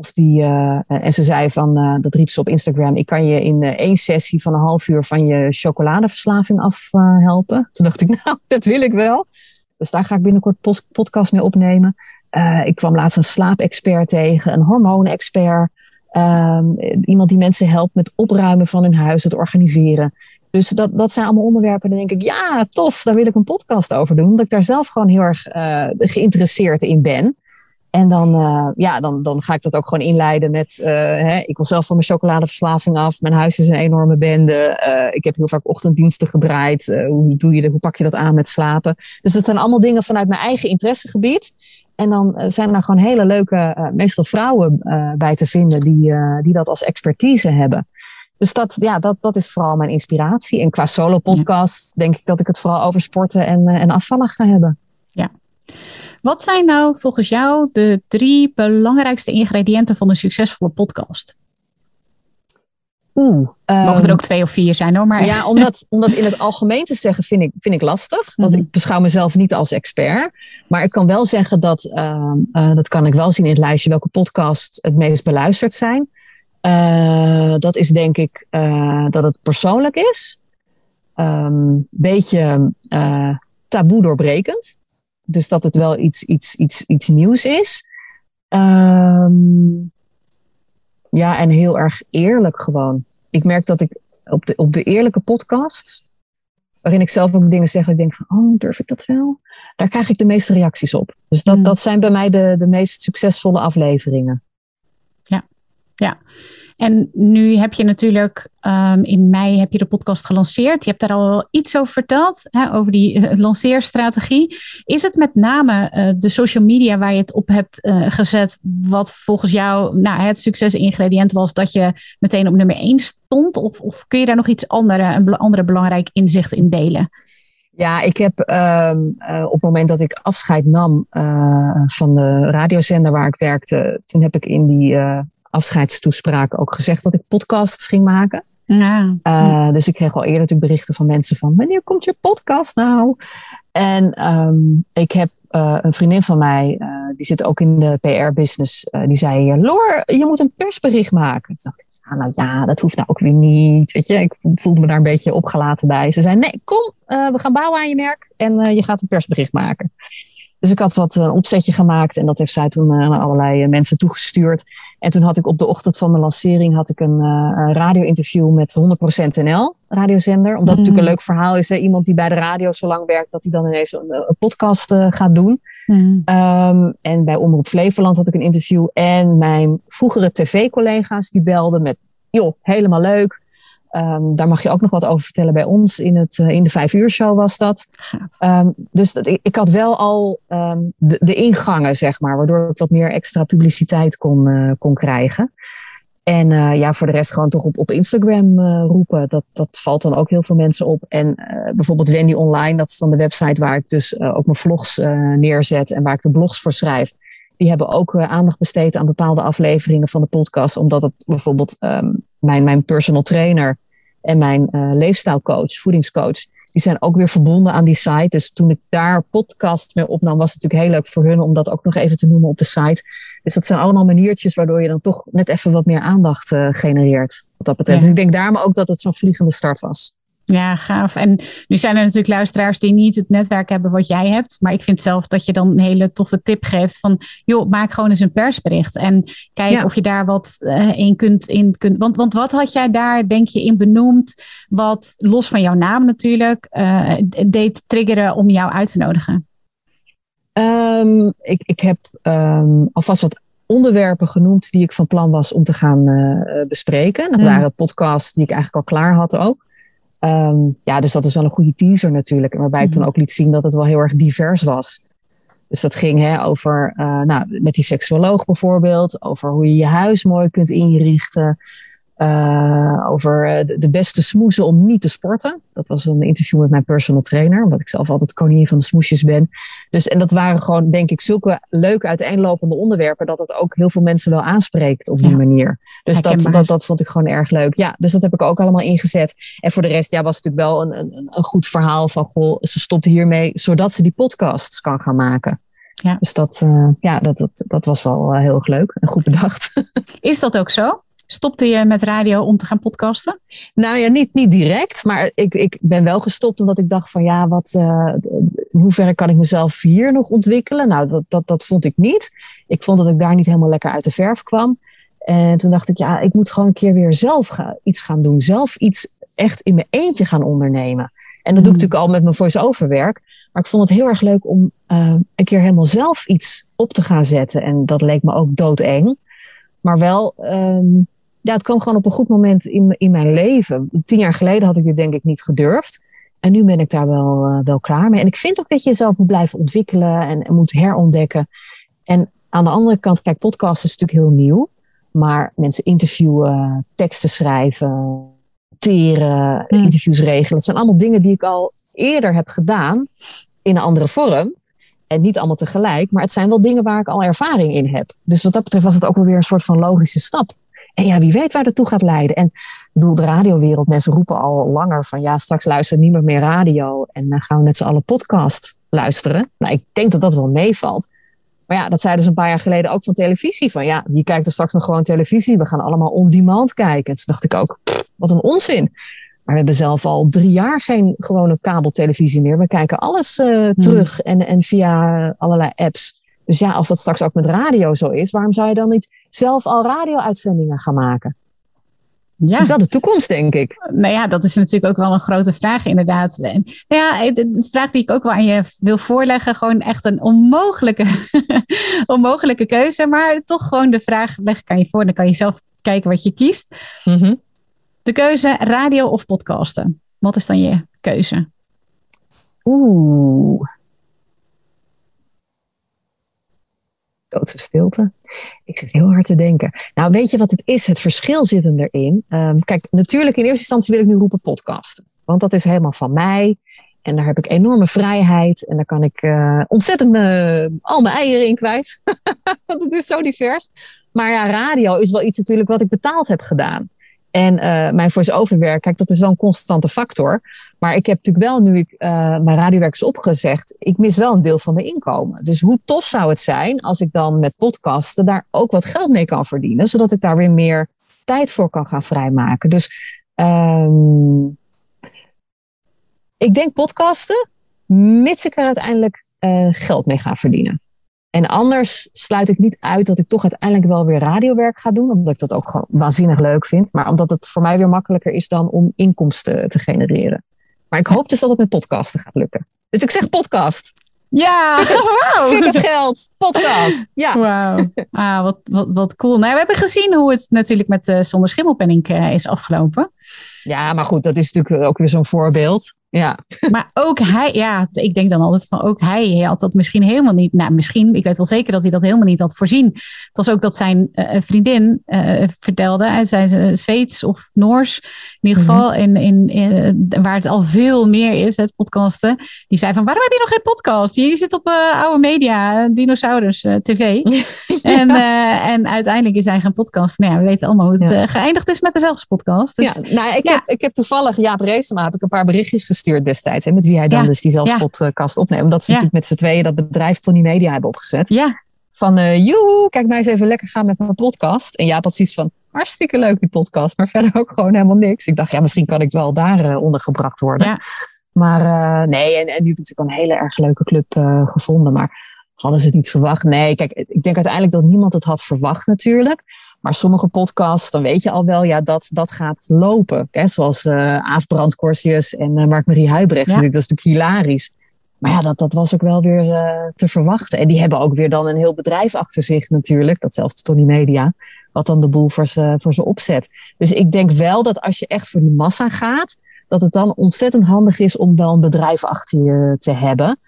Of die, eh, en ze zei van, eh, dat riep ze op Instagram, ik kan je in eh, één sessie van een half uur van je chocoladeverslaving afhelpen. Toen dacht ik, nou, dat wil ik wel. Dus daar ga ik binnenkort podcast mee opnemen. Eh, ik kwam laatst een slaapexpert tegen, een hormoonexpert. Um, iemand die mensen helpt met opruimen van hun huis, het organiseren. Dus dat, dat zijn allemaal onderwerpen. Dan denk ik, ja, tof, daar wil ik een podcast over doen. Omdat ik daar zelf gewoon heel erg geïnteresseerd in ben. En dan, uh, ja, dan, dan ga ik dat ook gewoon inleiden met... Uh, hè, ik wil zelf van mijn chocoladeverslaving af. Mijn huis is een enorme bende. Uh, ik heb heel vaak ochtenddiensten gedraaid. hoe, doe je de, hoe pak je dat aan met slapen? Dus dat zijn allemaal dingen vanuit mijn eigen interessegebied. En dan zijn er gewoon hele leuke, meestal vrouwen bij te vinden die, die dat als expertise hebben. Dus dat, ja, dat, dat is vooral mijn inspiratie. En qua solo podcast ja. denk ik dat ik het vooral over sporten en, en afvallen ga hebben. Ja. Wat zijn nou volgens jou de drie belangrijkste ingrediënten van een succesvolle podcast? Oeh. Mogen er ook twee of vier zijn hoor. Maar... Ja, om dat, om dat in het algemeen te zeggen vind ik, vind ik lastig. Want Mhm. ik beschouw mezelf niet als expert. Maar ik kan wel zeggen dat, uh, uh, dat kan ik wel zien in het lijstje welke podcasts het meest beluisterd zijn. Uh, dat is denk ik dat het persoonlijk is. Een um, beetje taboe doorbrekend. Dus dat het wel iets, iets, iets, iets nieuws is. Um, ja, en heel erg eerlijk gewoon. Ik merk dat ik op de, op de eerlijke podcasts, waarin ik zelf ook dingen zeg, ik denk van, oh, durf ik dat wel? Daar krijg ik de meeste reacties op. Dus dat, Mm. dat zijn bij mij de, de meest succesvolle afleveringen. Ja, ja. En nu heb je natuurlijk um, in mei heb je de podcast gelanceerd. Je hebt daar al iets over verteld, hè, over die uh, lanceerstrategie. Is het met name uh, de social media waar je het op hebt uh, gezet, wat volgens jou nou, het succesingrediënt was dat je meteen op nummer 1 stond? Of, of kun je daar nog iets andere, een andere belangrijk inzicht in delen? Ja, ik heb uh, op het moment dat ik afscheid nam van de radiozender waar ik werkte, toen heb ik in die afscheidstoespraak ook gezegd dat ik podcasts ging maken. Ja. Uh, dus ik kreeg al eerder natuurlijk berichten van mensen van wanneer komt je podcast nou? En um, ik heb uh, een vriendin van mij, uh, die zit ook in de PR-business, die zei: Loor, je moet een persbericht maken. Ik dacht, ah, nou ja, dat hoeft nou ook weer niet. Weet je, ik voelde me daar een beetje opgelaten bij. Ze zei: Nee, kom, we gaan bouwen aan je merk en je gaat een persbericht maken. Dus ik had wat een opzetje gemaakt en dat heeft zij toen aan allerlei mensen toegestuurd. En toen had ik op de ochtend van de lancering had ik een uh, radio-interview met 100% NL, radiozender. Omdat het natuurlijk een leuk verhaal is. Hè? Iemand die bij de radio zo lang werkt, dat hij dan ineens een, een podcast uh, gaat doen. Mm. Um, en bij Omroep Flevoland had ik een interview. En mijn vroegere tv-collega's die belden met, joh, helemaal leuk. Um, daar mag je ook nog wat over vertellen bij ons. In, het, uh, in de vijf uur show was dat. Um, dus dat, ik, had wel al um, de, de, ingangen, zeg maar. Waardoor ik wat meer extra publiciteit kon, uh, kon krijgen. En uh, ja, voor de rest gewoon toch op, op Instagram roepen. Dat, dat valt dan ook heel veel mensen op. En bijvoorbeeld Wendy Online, dat is dan de website waar ik dus ook mijn vlogs neerzet. En waar ik de blogs voor schrijf die hebben ook aandacht besteed aan bepaalde afleveringen van de podcast. Omdat het bijvoorbeeld um, mijn, mijn personal trainer en mijn uh, leefstijlcoach, voedingscoach, die zijn ook weer verbonden aan die site. Dus toen ik daar podcast mee opnam, was het natuurlijk heel leuk voor hun om dat ook nog even te noemen op de site. Dus dat zijn allemaal maniertjes waardoor je dan toch net even wat meer aandacht uh, genereert. Wat dat betreft. Ja. Dus ik denk daarom ook dat het zo'n vliegende start was. Ja, gaaf. En nu zijn er natuurlijk luisteraars die niet het netwerk hebben wat jij hebt. Maar ik vind zelf dat je dan een hele toffe tip geeft van... joh, maak gewoon eens een persbericht. En kijk ja. of je daar wat uh, in, kunt, in kunt... Want, want wat had jij daar, denk je, in benoemd... wat los van jouw naam natuurlijk uh, deed triggeren om jou uit te nodigen? Um, ik, ik heb um, alvast wat onderwerpen genoemd... die ik van plan was om te gaan uh, bespreken. Dat waren podcasts die ik eigenlijk al klaar had ook. Um, ja, dus dat is wel een goede teaser natuurlijk. Waarbij ik dan ook liet zien dat het wel heel erg divers was. Dus dat ging hè, over, uh, nou, met die seksuoloog bijvoorbeeld, over hoe je je huis mooi kunt inrichten. Uh, over de beste smoesen om niet te sporten. Dat was een interview met mijn personal trainer, omdat ik zelf altijd koningin van de smoesjes ben. Dus, en dat waren gewoon, denk ik, zulke leuke uiteenlopende onderwerpen, dat het ook heel veel mensen wel aanspreekt op die ja. manier. Dus dat, dat, dat vond ik gewoon erg leuk. Ja, dus dat heb ik ook allemaal ingezet. En voor de rest, ja, was het natuurlijk wel een, een, een goed verhaal van, goh, ze stopt hiermee, zodat ze die podcasts kan gaan maken. Ja. Dus dat, uh, ja, dat, dat, dat was wel uh, heel erg leuk en goed bedacht. Is dat ook zo? Stopte je met radio om te gaan podcasten? Nou ja, niet, niet direct. Maar ik, ik ben wel gestopt omdat ik dacht van ja, wat, uh, in hoeverre kan ik mezelf hier nog ontwikkelen? Nou, dat, dat, dat vond ik niet. Ik vond dat ik daar niet helemaal lekker uit de verf kwam. En toen dacht ik, ja, ik moet gewoon een keer weer zelf iets gaan doen. Zelf iets echt in mijn eentje gaan ondernemen. En dat doe ik natuurlijk al met mijn voice-over werk. Maar ik vond het heel erg leuk om uh, een keer helemaal zelf iets op te gaan zetten. En dat leek me ook doodeng. Maar wel, um, ja, het kwam gewoon op een goed moment in, in mijn leven. Tien jaar geleden had ik dit denk ik niet gedurfd. En nu ben ik daar wel, uh, wel klaar mee. En ik vind ook dat je jezelf moet blijven ontwikkelen en, en moet herontdekken. En aan de andere kant, kijk, podcast is natuurlijk heel nieuw. Maar mensen interviewen, teksten schrijven, teren, mm. interviews regelen. Dat zijn allemaal dingen die ik al eerder heb gedaan in een andere vorm. En niet allemaal tegelijk, maar het zijn wel dingen waar ik al ervaring in heb. Dus wat dat betreft was het ook wel weer een soort van logische stap. En ja, wie weet waar dat toe gaat leiden. En ik bedoel, de radiowereld, mensen roepen al langer van ja, straks luisteren niemand meer radio. En dan gaan we met z'n allen podcast luisteren. Nou, ik denk dat dat wel meevalt. Maar ja, dat zeiden ze een paar jaar geleden ook van televisie. Van ja, je kijkt er straks nog gewoon televisie. We gaan allemaal on-demand kijken. Toen dacht ik ook, pff, wat een onzin. Maar we hebben zelf al drie jaar geen gewone kabeltelevisie meer. We kijken alles uh, terug hmm. en, en via allerlei apps. Dus ja, als dat straks ook met radio zo is, waarom zou je dan niet zelf al radio-uitzendingen gaan maken? Ja. Dat is wel de toekomst, denk ik. Nou ja, dat is natuurlijk ook wel een grote vraag, inderdaad. En, nou ja, de vraag die ik ook wel aan je wil voorleggen, gewoon echt een onmogelijke, onmogelijke keuze. Maar toch gewoon de vraag leg ik aan je voor. Dan kan je zelf kijken wat je kiest. Mm -hmm. De keuze radio of podcasten. Wat is dan je keuze? Oeh. Doodse stilte. Ik zit heel hard te denken. Nou, weet je wat het is? Het verschil zit hem erin. Um, kijk, natuurlijk in eerste instantie wil ik nu roepen podcasten. Want dat is helemaal van mij. En daar heb ik enorme vrijheid. En daar kan ik uh, ontzettend uh, al mijn eieren in kwijt. Want het is zo divers. Maar ja, radio is wel iets natuurlijk wat ik betaald heb gedaan. En uh, mijn voice-over werk, kijk, dat is wel een constante factor. Maar ik heb natuurlijk wel, nu ik uh, mijn radiowerk is opgezegd, ik mis wel een deel van mijn inkomen. Dus hoe tof zou het zijn als ik dan met podcasten daar ook wat geld mee kan verdienen, zodat ik daar weer meer tijd voor kan gaan vrijmaken. Dus um, ik denk podcasten, mits ik er uiteindelijk uh, geld mee ga verdienen. En anders sluit ik niet uit dat ik toch uiteindelijk wel weer radiowerk ga doen. Omdat ik dat ook gewoon waanzinnig leuk vind. Maar omdat het voor mij weer makkelijker is dan om inkomsten te genereren. Maar ik hoop dus dat het met podcasten gaat lukken. Dus ik zeg podcast. Ja, wow. Fik het geld, podcast. Ja. Wauw, ah, wat, wat, wat cool. Nou, we hebben gezien hoe het natuurlijk met uh, Zonder Schimmelpenning uh, is afgelopen. Ja, maar goed, dat is natuurlijk ook weer zo'n voorbeeld. Ja. Maar ook hij, ja, ik denk dan altijd van ook hij had dat misschien helemaal niet. Nou, misschien, ik weet wel zeker dat hij dat helemaal niet had voorzien. Het was ook dat zijn uh, vriendin uh, vertelde, hij zei Zweeds of Noors, in ieder geval, mm -hmm. in, in, in, waar het al veel meer is, het podcasten. Die zei van, waarom heb je nog geen podcast? Je zit op uh, oude media, Dinosaurus TV. en, en uiteindelijk is hij gaan podcast. Nou ja, we weten allemaal hoe het ja. geëindigd is met dezelfde podcast. Dus, ja, nou, ik, ja. heb, ik heb toevallig Jaap Reesema, heb ik een paar berichtjes gestuurd destijds. En met wie hij dan ja, dus die zelfspodcast ja. opneemt. Omdat ze natuurlijk met z'n tweeën dat bedrijf Tony Media hebben opgezet. Ja. Van, uh, joehoe, kijk mij eens even lekker gaan met mijn podcast. En Jaap had zoiets van, hartstikke leuk die podcast. Maar verder ook gewoon helemaal niks. Ik dacht, ja, misschien kan ik wel daar uh, ondergebracht worden. Ja. Maar uh, nee, en, en nu heb ik natuurlijk een hele erg leuke club gevonden. Maar hadden ze het niet verwacht? Nee, kijk, ik denk uiteindelijk dat niemand het had verwacht natuurlijk. Maar sommige podcasts, dan weet je al wel, ja, dat, dat gaat lopen. Hè? Zoals uh, Aaf en uh, Mark-Marie Huibrecht. Ja. Dat is natuurlijk hilarisch. Maar ja, dat, dat was ook wel weer uh, te verwachten. En die hebben ook weer dan een heel bedrijf achter zich natuurlijk. Datzelfde Tony Media. Wat dan de boel voor ze, voor ze opzet. Dus ik denk wel dat als je echt voor die massa gaat, dat het dan ontzettend handig is om wel een bedrijf achter je te hebben.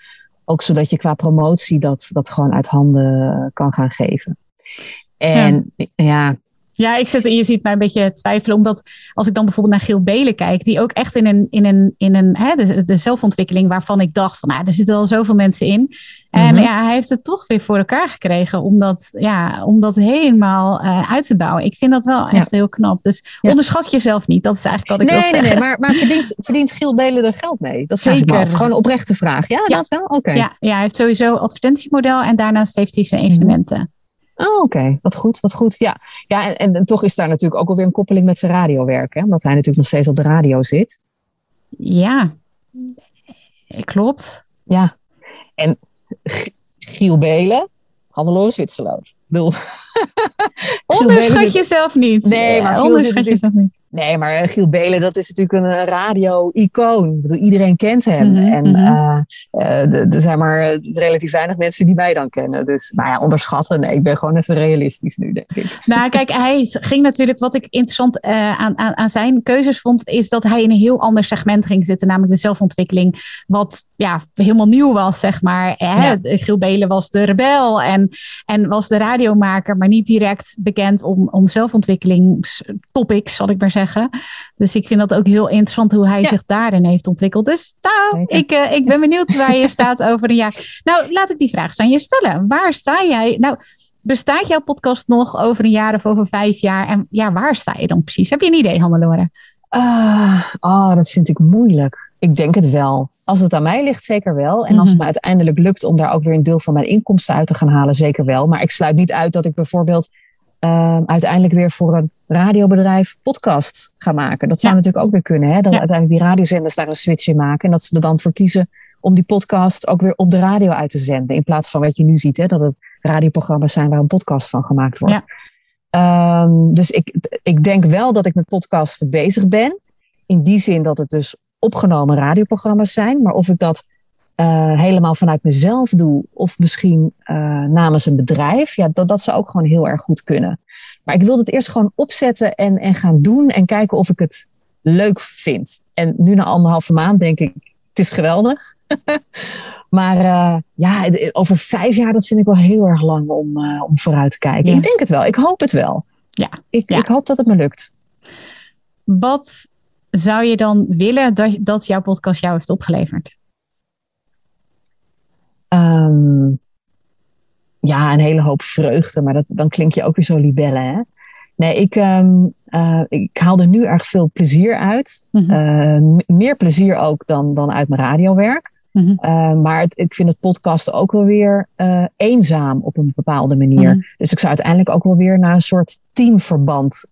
Ook zodat je qua promotie dat, dat gewoon uit handen kan gaan geven. En ja. ja. Ja, ik zit, je ziet mij een beetje twijfelen, omdat als ik dan bijvoorbeeld naar Giel Belen kijk, die ook echt in een, in een, in een hè, de, de zelfontwikkeling waarvan ik dacht van, nou, er zitten al zoveel mensen in. En mm-hmm. ja, hij heeft het toch weer voor elkaar gekregen om dat, ja, om dat helemaal uh, uit te bouwen. Ik vind dat wel echt ja. heel knap. Dus ja. onderschat jezelf niet. Dat is eigenlijk wat ik nee, wil nee, zeggen. Nee, maar, maar verdient, verdient Giel Belen er geld mee? Dat is Zeker. Gewoon een oprechte vraag. Ja, dat wel? Oké. Okay. Ja, ja, hij heeft sowieso advertentiemodel en daarnaast heeft hij zijn evenementen. Oh, oké. Okay. Wat goed, wat goed. Ja, ja en, en, en, toch is daar natuurlijk ook alweer een koppeling met zijn radiowerk. Hè? Omdat hij natuurlijk nog steeds op de radio zit. Ja, klopt. Ja. En Giel Belen, Hannelore Zwitserland. Bedoel, Onderschat jezelf niet. Nee, maar ja, onderschat jezelf niet. Nee, maar Giel Belen, dat is natuurlijk een radio-icoon. Ik bedoel, iedereen kent hem. Mm -hmm. En uh, uh, er zijn maar relatief weinig mensen die mij dan kennen. Dus, nou ja, onderschatten. Nee, ik ben gewoon even realistisch nu, denk ik. Nou, kijk, hij ging natuurlijk, wat ik interessant uh, aan, aan, aan zijn keuzes vond, is dat hij in een heel ander segment ging zitten, namelijk de zelfontwikkeling. Wat ja, helemaal nieuw was, zeg maar. Hè? Ja. Giel Belen was de rebel en, en was de radiomaker, maar niet direct bekend om, om zelfontwikkelingstopics, zal ik maar zeggen. Dus ik vind dat ook heel interessant hoe hij ja. zich daarin heeft ontwikkeld. Dus nou, ik, uh, ik ben benieuwd waar je staat over een jaar. Nou, laat ik die vraag aan je stellen. Waar sta jij? Nou, bestaat jouw podcast nog over een jaar of over vijf jaar? En ja, waar sta je dan precies? Heb je een idee, Hannelore? Uh, oh, dat vind ik moeilijk. Ik denk het wel. Als het aan mij ligt, zeker wel. En als het me uiteindelijk lukt om daar ook weer een deel van mijn inkomsten uit te gaan halen, zeker wel. Maar ik sluit niet uit dat ik bijvoorbeeld uh, uiteindelijk weer voor een radiobedrijf podcast gaan maken. Dat zou ja. natuurlijk ook weer kunnen. Hè? Dat ja. uiteindelijk die radiozenders daar een switch in maken. En dat ze er dan voor kiezen om die podcast ook weer op de radio uit te zenden. In plaats van wat je nu ziet, hè? dat het radioprogramma's zijn waar een podcast van gemaakt wordt. Ja. Um, dus ik, ik denk wel dat ik met podcasten bezig ben. In die zin dat het dus opgenomen radioprogramma's zijn. Maar of ik dat uh, helemaal vanuit mezelf doe, of misschien uh, namens een bedrijf, ja, dat, dat zou ook gewoon heel erg goed kunnen. Maar ik wil het eerst gewoon opzetten en, en gaan doen en kijken of ik het leuk vind. En nu na anderhalve maand denk ik, het is geweldig. maar uh, ja, over vijf jaar, dat vind ik wel heel erg lang om, om vooruit te kijken. Ja. Ik denk het wel, ik hoop het wel. Ja. Ik, ja. ik hoop dat het me lukt. Wat zou je dan willen dat, dat jouw podcast jou heeft opgeleverd? Um, ja, een hele hoop vreugde, maar dat, dan klink je ook weer zo libelle, hè? Nee, ik, ehm, ik haal er nu erg veel plezier uit. Mhm. meer plezier ook dan, dan uit mijn radiowerk. Mhm. maar het, ik vind het podcasten ook wel weer eenzaam op een bepaalde manier. Mhm. Dus ik zou uiteindelijk ook wel weer naar een soort teamverband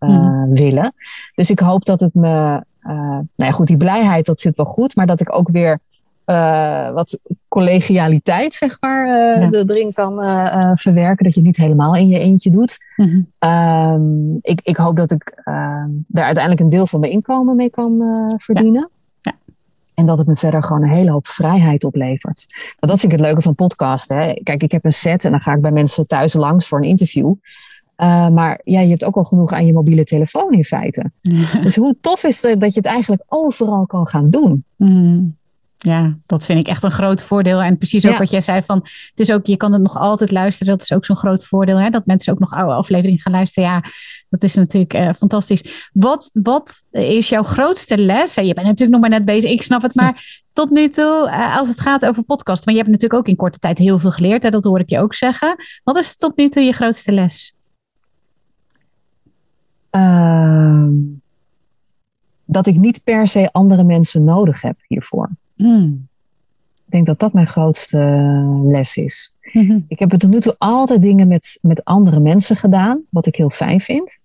willen. Dus ik hoop dat het me nou ja, goed, die blijheid, dat zit wel goed. Maar dat ik ook weer uh, wat collegialiteit, zeg maar, uh, erin kan verwerken. Dat je het niet helemaal in je eentje doet. Mm ik, ik hoop dat ik ehm, daar uiteindelijk een deel van mijn inkomen mee kan verdienen. Ja. En dat het me verder gewoon een hele hoop vrijheid oplevert. Want dat vind ik het leuke van podcasten. Hè. Kijk, ik heb een set en dan ga ik bij mensen thuis langs voor een interview. Uh, maar ja, je hebt ook al genoeg aan je mobiele telefoon in feite. Dus hoe tof is het dat je het eigenlijk overal kan gaan doen? Mm. Ja, dat vind ik echt een groot voordeel. En precies ook wat jij zei van, het is ook, je kan het nog altijd luisteren. Dat is ook zo'n groot voordeel, hè? dat mensen ook nog oude afleveringen gaan luisteren. Ja, dat is natuurlijk uh, fantastisch. Wat, wat is jouw grootste les? Je bent natuurlijk nog maar net bezig, ik snap het, maar tot nu toe, uh, als het gaat over podcast, want je hebt natuurlijk ook in korte tijd heel veel geleerd, hè? dat hoor ik je ook zeggen. Wat is tot nu toe je grootste les? Ehm, dat ik niet per se andere mensen nodig heb hiervoor. Hmm. Ik denk dat dat mijn grootste les is. Ik heb tot nu toe altijd dingen met, met andere mensen gedaan, wat ik heel fijn vind.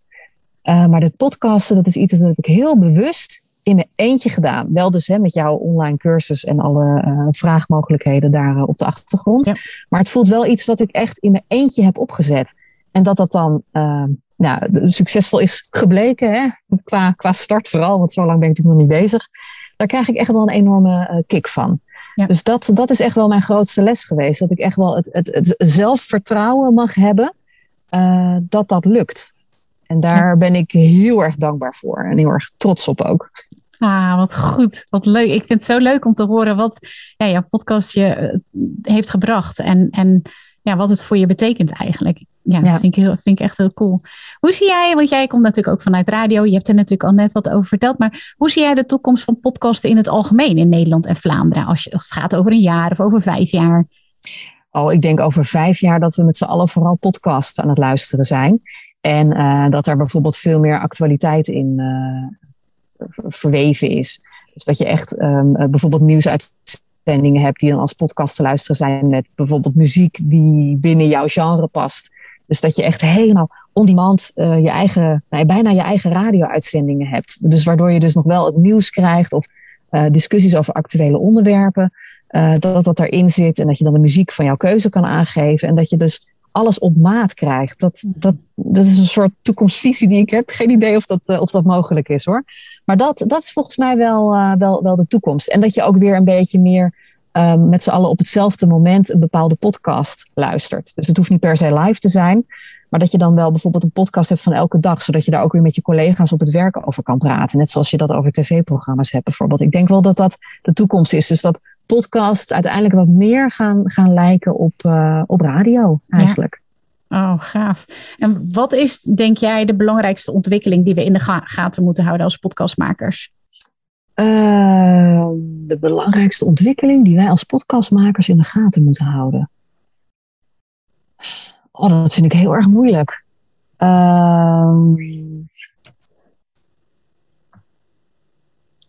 Uh, maar het podcasten, dat is iets dat ik heel bewust in mijn eentje gedaan. Wel dus hè, met jouw online cursus en alle uh, vraagmogelijkheden daar uh, op de achtergrond. Maar het voelt wel iets wat ik echt in mijn eentje heb opgezet. En dat dat dan ehm, nou, succesvol is gebleken, hè? Qua, qua start vooral, want zo lang ben ik natuurlijk nog niet bezig. Daar krijg ik echt wel een enorme uh, kick van. Dus dat, dat is echt wel mijn grootste les geweest. Dat ik echt wel het, het, het zelfvertrouwen mag hebben uh, dat dat lukt. En daar ben ik heel erg dankbaar voor en heel erg trots op ook. Ah, wat goed. Wat leuk. Ik vind het zo leuk om te horen wat ja, jouw podcast je eh, heeft gebracht. En, en ja, wat het voor je betekent eigenlijk. Ja, dat vind ik, heel, vind ik echt heel cool. Hoe zie jij, want jij komt natuurlijk ook vanuit radio, je hebt er natuurlijk al net wat over verteld, maar hoe zie jij de toekomst van podcasten in het algemeen in Nederland en Vlaanderen, als, je, als het gaat over een jaar of over vijf jaar? Oh, ik denk over vijf jaar dat we met z'n allen vooral podcasts aan het luisteren zijn. En uh, dat er bijvoorbeeld veel meer actualiteit in uh, verweven is. Dus dat je echt um, bijvoorbeeld nieuws uit uitzendingen hebt die dan als podcast te luisteren zijn met bijvoorbeeld muziek die binnen jouw genre past. Dus dat je echt helemaal on-demand uh, je eigen, nou, bijna je eigen radio-uitzendingen hebt. Dus waardoor je dus nog wel het nieuws krijgt of uh, discussies over actuele onderwerpen. Uh, dat dat erin zit en dat je dan de muziek van jouw keuze kan aangeven. En dat je dus alles op maat krijgt. Dat, dat, dat is een soort toekomstvisie die ik heb. Geen idee of dat, of dat mogelijk is hoor. Maar dat, dat is volgens mij wel, wel, wel de toekomst. En dat je ook weer een beetje meer um, met z'n allen op hetzelfde moment een bepaalde podcast luistert. Dus het hoeft niet per se live te zijn, maar dat je dan wel bijvoorbeeld een podcast hebt van elke dag, zodat je daar ook weer met je collega's op het werk over kan praten. Net zoals je dat over tv-programma's hebt bijvoorbeeld. Ik denk wel dat dat de toekomst is. Dus dat podcasts uiteindelijk wat meer gaan, gaan lijken op, uh, op radio eigenlijk. Oh, gaaf. En wat is, denk jij, de belangrijkste ontwikkeling die we in de gaten moeten houden als podcastmakers? Uh, de belangrijkste ontwikkeling die wij als podcastmakers in de gaten moeten houden. Oh, dat vind ik heel erg moeilijk. Uh,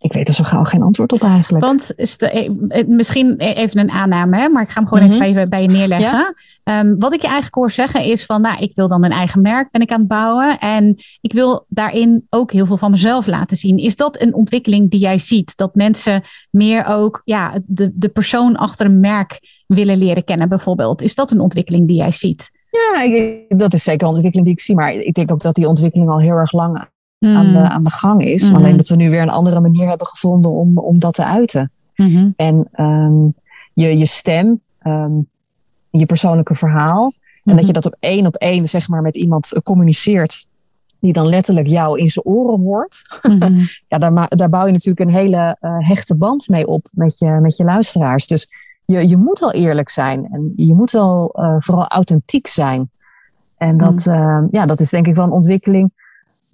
Ik weet er zo gauw geen antwoord op eigenlijk. Want eh, eh, misschien e-, even een aanname, hè, maar ik ga hem gewoon even, mhm. even bij je neerleggen. Ehm, wat ik je eigenlijk hoor zeggen is van, nou, ik wil dan een eigen merk, ben ik aan het bouwen. En ik wil daarin ook heel veel van mezelf laten zien. Is dat een ontwikkeling die jij ziet? Dat mensen meer ook ja, de, de persoon achter een merk willen leren kennen bijvoorbeeld. Is dat een ontwikkeling die jij ziet? Ja, dat is zeker een ontwikkeling die ik zie. Maar ik denk ook dat die ontwikkeling al heel erg lang aan, de, hmm. aan de gang is. Mm Alleen dat we nu weer een andere manier hebben gevonden om, om dat te uiten. Mm-hmm. En um, je, je stem, um, je persoonlijke verhaal. En dat je mm-hmm. dat op één op één zeg maar, met iemand communiceert. Die dan letterlijk jou in zijn oren hoort. Mm-hmm. ja, daar, daar bouw je natuurlijk een hele uh, hechte band mee op met je, met je luisteraars. Dus je, je moet wel eerlijk zijn. En je moet wel uh, vooral authentiek zijn. En dat, uh, ja, dat is denk ik wel een ontwikkeling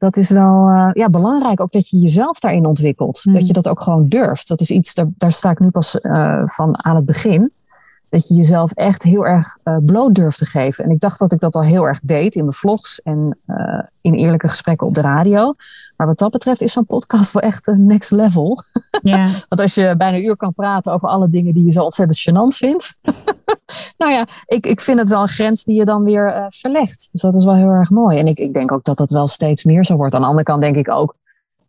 dat is wel uh, ja, belangrijk. Ook dat je jezelf daarin ontwikkelt. Dat hmm. je dat ook gewoon durft. Dat is iets, daar, daar sta ik nu pas uh, van aan het begin. Dat je jezelf echt heel erg uh, bloot durft te geven. En ik dacht dat ik dat al heel erg deed in mijn vlogs en uh, in eerlijke gesprekken op de radio. Maar wat dat betreft is zo'n podcast wel echt een next level. Ja. Want als je bijna een uur kan praten over alle dingen die je zo ontzettend gênant vindt. nou ja, ik, ik vind het wel een grens die je dan weer uh, verlegt. Dus dat is wel heel erg mooi. En ik, ik denk ook dat dat wel steeds meer zo wordt. Aan de andere kant denk ik ook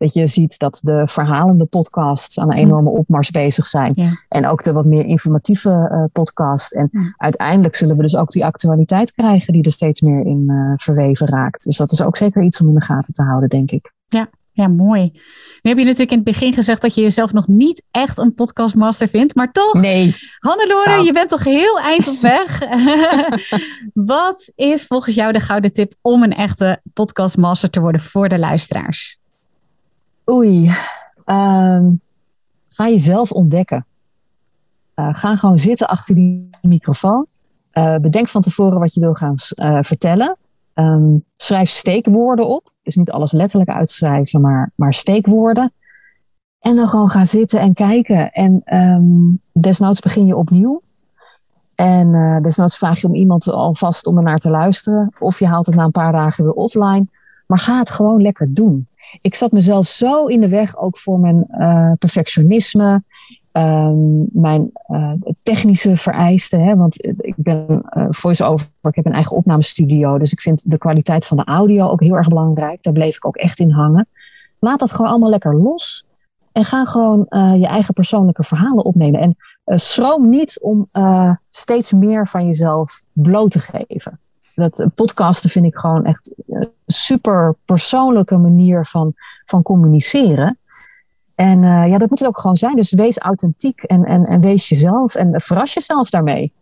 dat je ziet dat de verhalende podcasts aan een enorme opmars bezig zijn. En ook de wat meer informatieve uh, podcast. En uiteindelijk zullen we dus ook die actualiteit krijgen die er steeds meer in uh, verweven raakt. Dus dat is ook zeker iets om in de gaten te houden, denk ik. Ja, ja, mooi. Nu heb je natuurlijk in het begin gezegd dat je jezelf nog niet echt een podcastmaster vindt, maar toch. Nee. Hannelore, je bent toch heel eind op weg. Wat is volgens jou de gouden tip om een echte podcastmaster te worden voor de luisteraars? Oei. Um, ga jezelf ontdekken. Uh, ga gewoon zitten achter die microfoon. Uh, bedenk van tevoren wat je wil gaan uh, vertellen. Um, schrijf steekwoorden op. Dus niet alles letterlijk uitschrijven, maar, maar steekwoorden. En dan gewoon gaan zitten en kijken. En um, desnoods begin je opnieuw. En desnoods vraag je om iemand alvast om er naar te luisteren. Of je haalt het na een paar dagen weer offline. Maar ga het gewoon lekker doen. Ik zat mezelf zo in de weg, ook voor mijn uh, perfectionisme. Um, mijn uh, technische vereisten. Hè, want ik ben uh, voice-over, ik heb een eigen opnamestudio. Dus ik vind de kwaliteit van de audio ook heel erg belangrijk. Daar bleef ik ook echt in hangen. Laat dat gewoon allemaal lekker los. En ga gewoon je eigen persoonlijke verhalen opnemen. En schroom niet om steeds meer van jezelf bloot te geven. Dat podcasten vind ik gewoon echt een super persoonlijke manier van, van communiceren. En uh, ja, dat moet het ook gewoon zijn. Dus wees authentiek en, en, en wees jezelf en verras jezelf daarmee.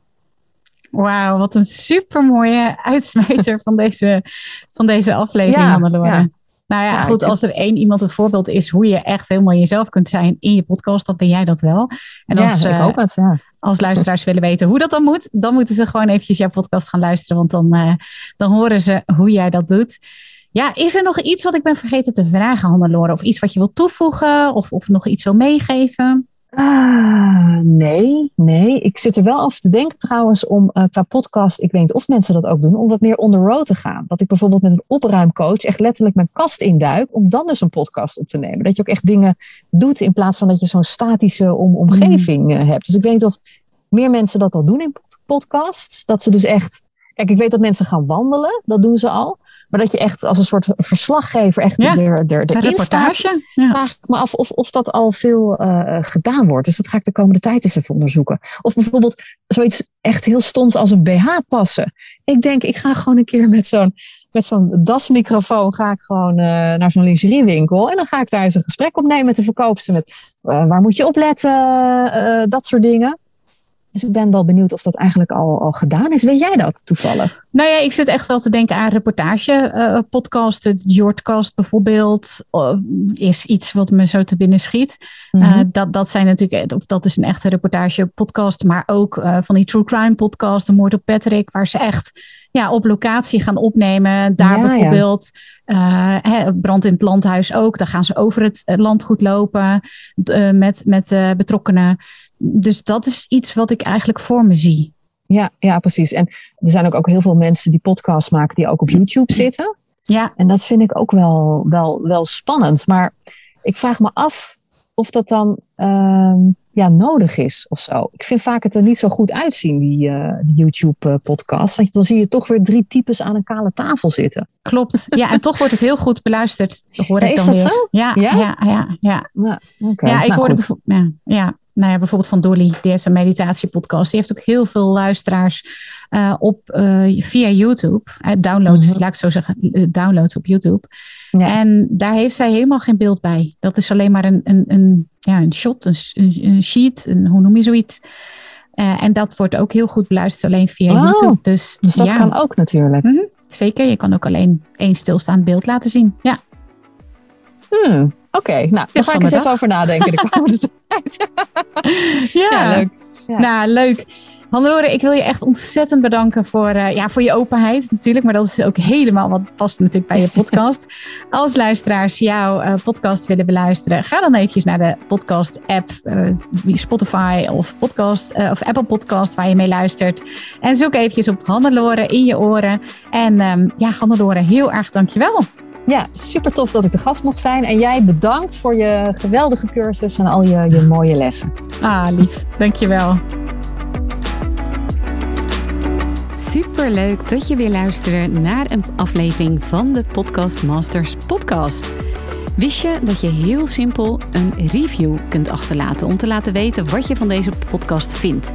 Wauw, wat een super mooie uitsmijter van deze, van deze aflevering, ja, Annelore. Ja. Nou ja, ja goed, als er één iemand het voorbeeld is hoe je echt helemaal jezelf kunt zijn in je podcast, dan ben jij dat wel. En als, ja, ik hoop het, ja. Als luisteraars willen weten hoe dat dan moet, dan moeten ze gewoon eventjes jouw podcast gaan luisteren, want dan, uh, dan horen ze hoe jij dat doet. Ja, is er nog iets wat ik ben vergeten te vragen, Hannelore? Of iets wat je wilt toevoegen? Of, of nog iets wil meegeven? Ah, nee, nee. Ik zit er wel over te denken trouwens om uh, qua podcast, ik weet niet of mensen dat ook doen, om wat meer on the road te gaan. Dat ik bijvoorbeeld met een opruimcoach echt letterlijk mijn kast induik om dan dus een podcast op te nemen. Dat je ook echt dingen doet in plaats van dat je zo'n statische om, omgeving mm. hebt. Dus ik weet niet of meer mensen dat al doen in podcasts. Dat ze dus echt, kijk ik weet dat mensen gaan wandelen, dat doen ze al. Maar dat je echt als een soort verslaggever echt ja, er, er, de reportage. Ja. Vraag ik me af of, of dat al veel uh, gedaan wordt. Dus dat ga ik de komende tijd eens even onderzoeken. Of bijvoorbeeld zoiets echt heel stoms als een BH passen. Ik denk, ik ga gewoon een keer met zo'n met zo'n dasmicrofoon ga ik gewoon uh, naar zo'n lingeriewinkel. En dan ga ik daar eens een gesprek opnemen met de verkoopster. Met uh, waar moet je opletten, uh, dat soort dingen. Dus ik ben wel benieuwd of dat eigenlijk al, al gedaan is. Weet jij dat toevallig? Nou ja, ik zit echt wel te denken aan reportage uh, podcast. Jordcast bijvoorbeeld uh, is iets wat me zo te binnen schiet. Mm -hmm. uh, dat, dat zijn natuurlijk, of dat is een echte reportage podcast. Maar ook van die true crime podcast, de moord op Patrick. Waar ze echt ja, op locatie gaan opnemen. Daar ja, bijvoorbeeld ja. brand in het landhuis ook. Daar gaan ze over het landgoed lopen met, met betrokkenen dus dat is iets wat ik eigenlijk voor me zie. Ja, ja, precies. En er zijn ook, ook heel veel mensen die podcasts maken die ook op YouTube zitten. Ja. En dat vind ik ook wel, wel, wel spannend. Maar ik vraag me af of dat dan uh, ja, nodig is of zo. Ik vind vaak het er niet zo goed uitzien, die, uh, die YouTube-podcast. Want dan zie je toch weer drie types aan een kale tafel zitten. Klopt. Ja, en toch wordt het heel goed beluisterd. Hoor ja, ik is dan dat weer. zo? Ja, ja, ja. ja, ja. ja, okay. ja ik nou, hoorde ja, ja, nou ja, bijvoorbeeld van Dolly, die heeft een meditatiepodcast. Die heeft ook heel veel luisteraars uh, op, uh, via YouTube. Uh, downloads, Mhm. laat ik zo zeggen, downloads op YouTube. Ja. En daar heeft zij helemaal geen beeld bij. Dat is alleen maar een, een, een, ja, een shot, een, een, sheet, een, hoe noem je zoiets. En dat wordt ook heel goed beluisterd alleen via Oh, YouTube. Dus, Dus dat ja, kan ook natuurlijk. Mhm, zeker. Je kan ook alleen één stilstaand beeld laten zien. Ja, Hmm, Oké, nou, daar ga ik eens even over nadenken de komende tijd. ja. Ja, leuk. Ja. Nou, leuk. Hannelore, ik wil je echt ontzettend bedanken voor, uh, ja, voor je openheid natuurlijk. Maar dat is ook helemaal wat past natuurlijk bij je podcast. Als luisteraars jouw uh, podcast willen beluisteren, ga dan eventjes naar de podcast app. Uh, Spotify of, podcast, of Apple Podcast waar je mee luistert. En zoek eventjes op Hannelore in je oren. En um, ja, Hannelore, heel erg dankjewel. Ja, super tof dat ik de gast mocht zijn. En jij bedankt voor je geweldige cursus en al je, je mooie lessen. Ah, lief. Dankjewel. Super leuk dat je weer luistert naar een aflevering van de Podcast Masters podcast. Wist je dat je heel simpel een review kunt achterlaten om te laten weten wat je van deze podcast vindt?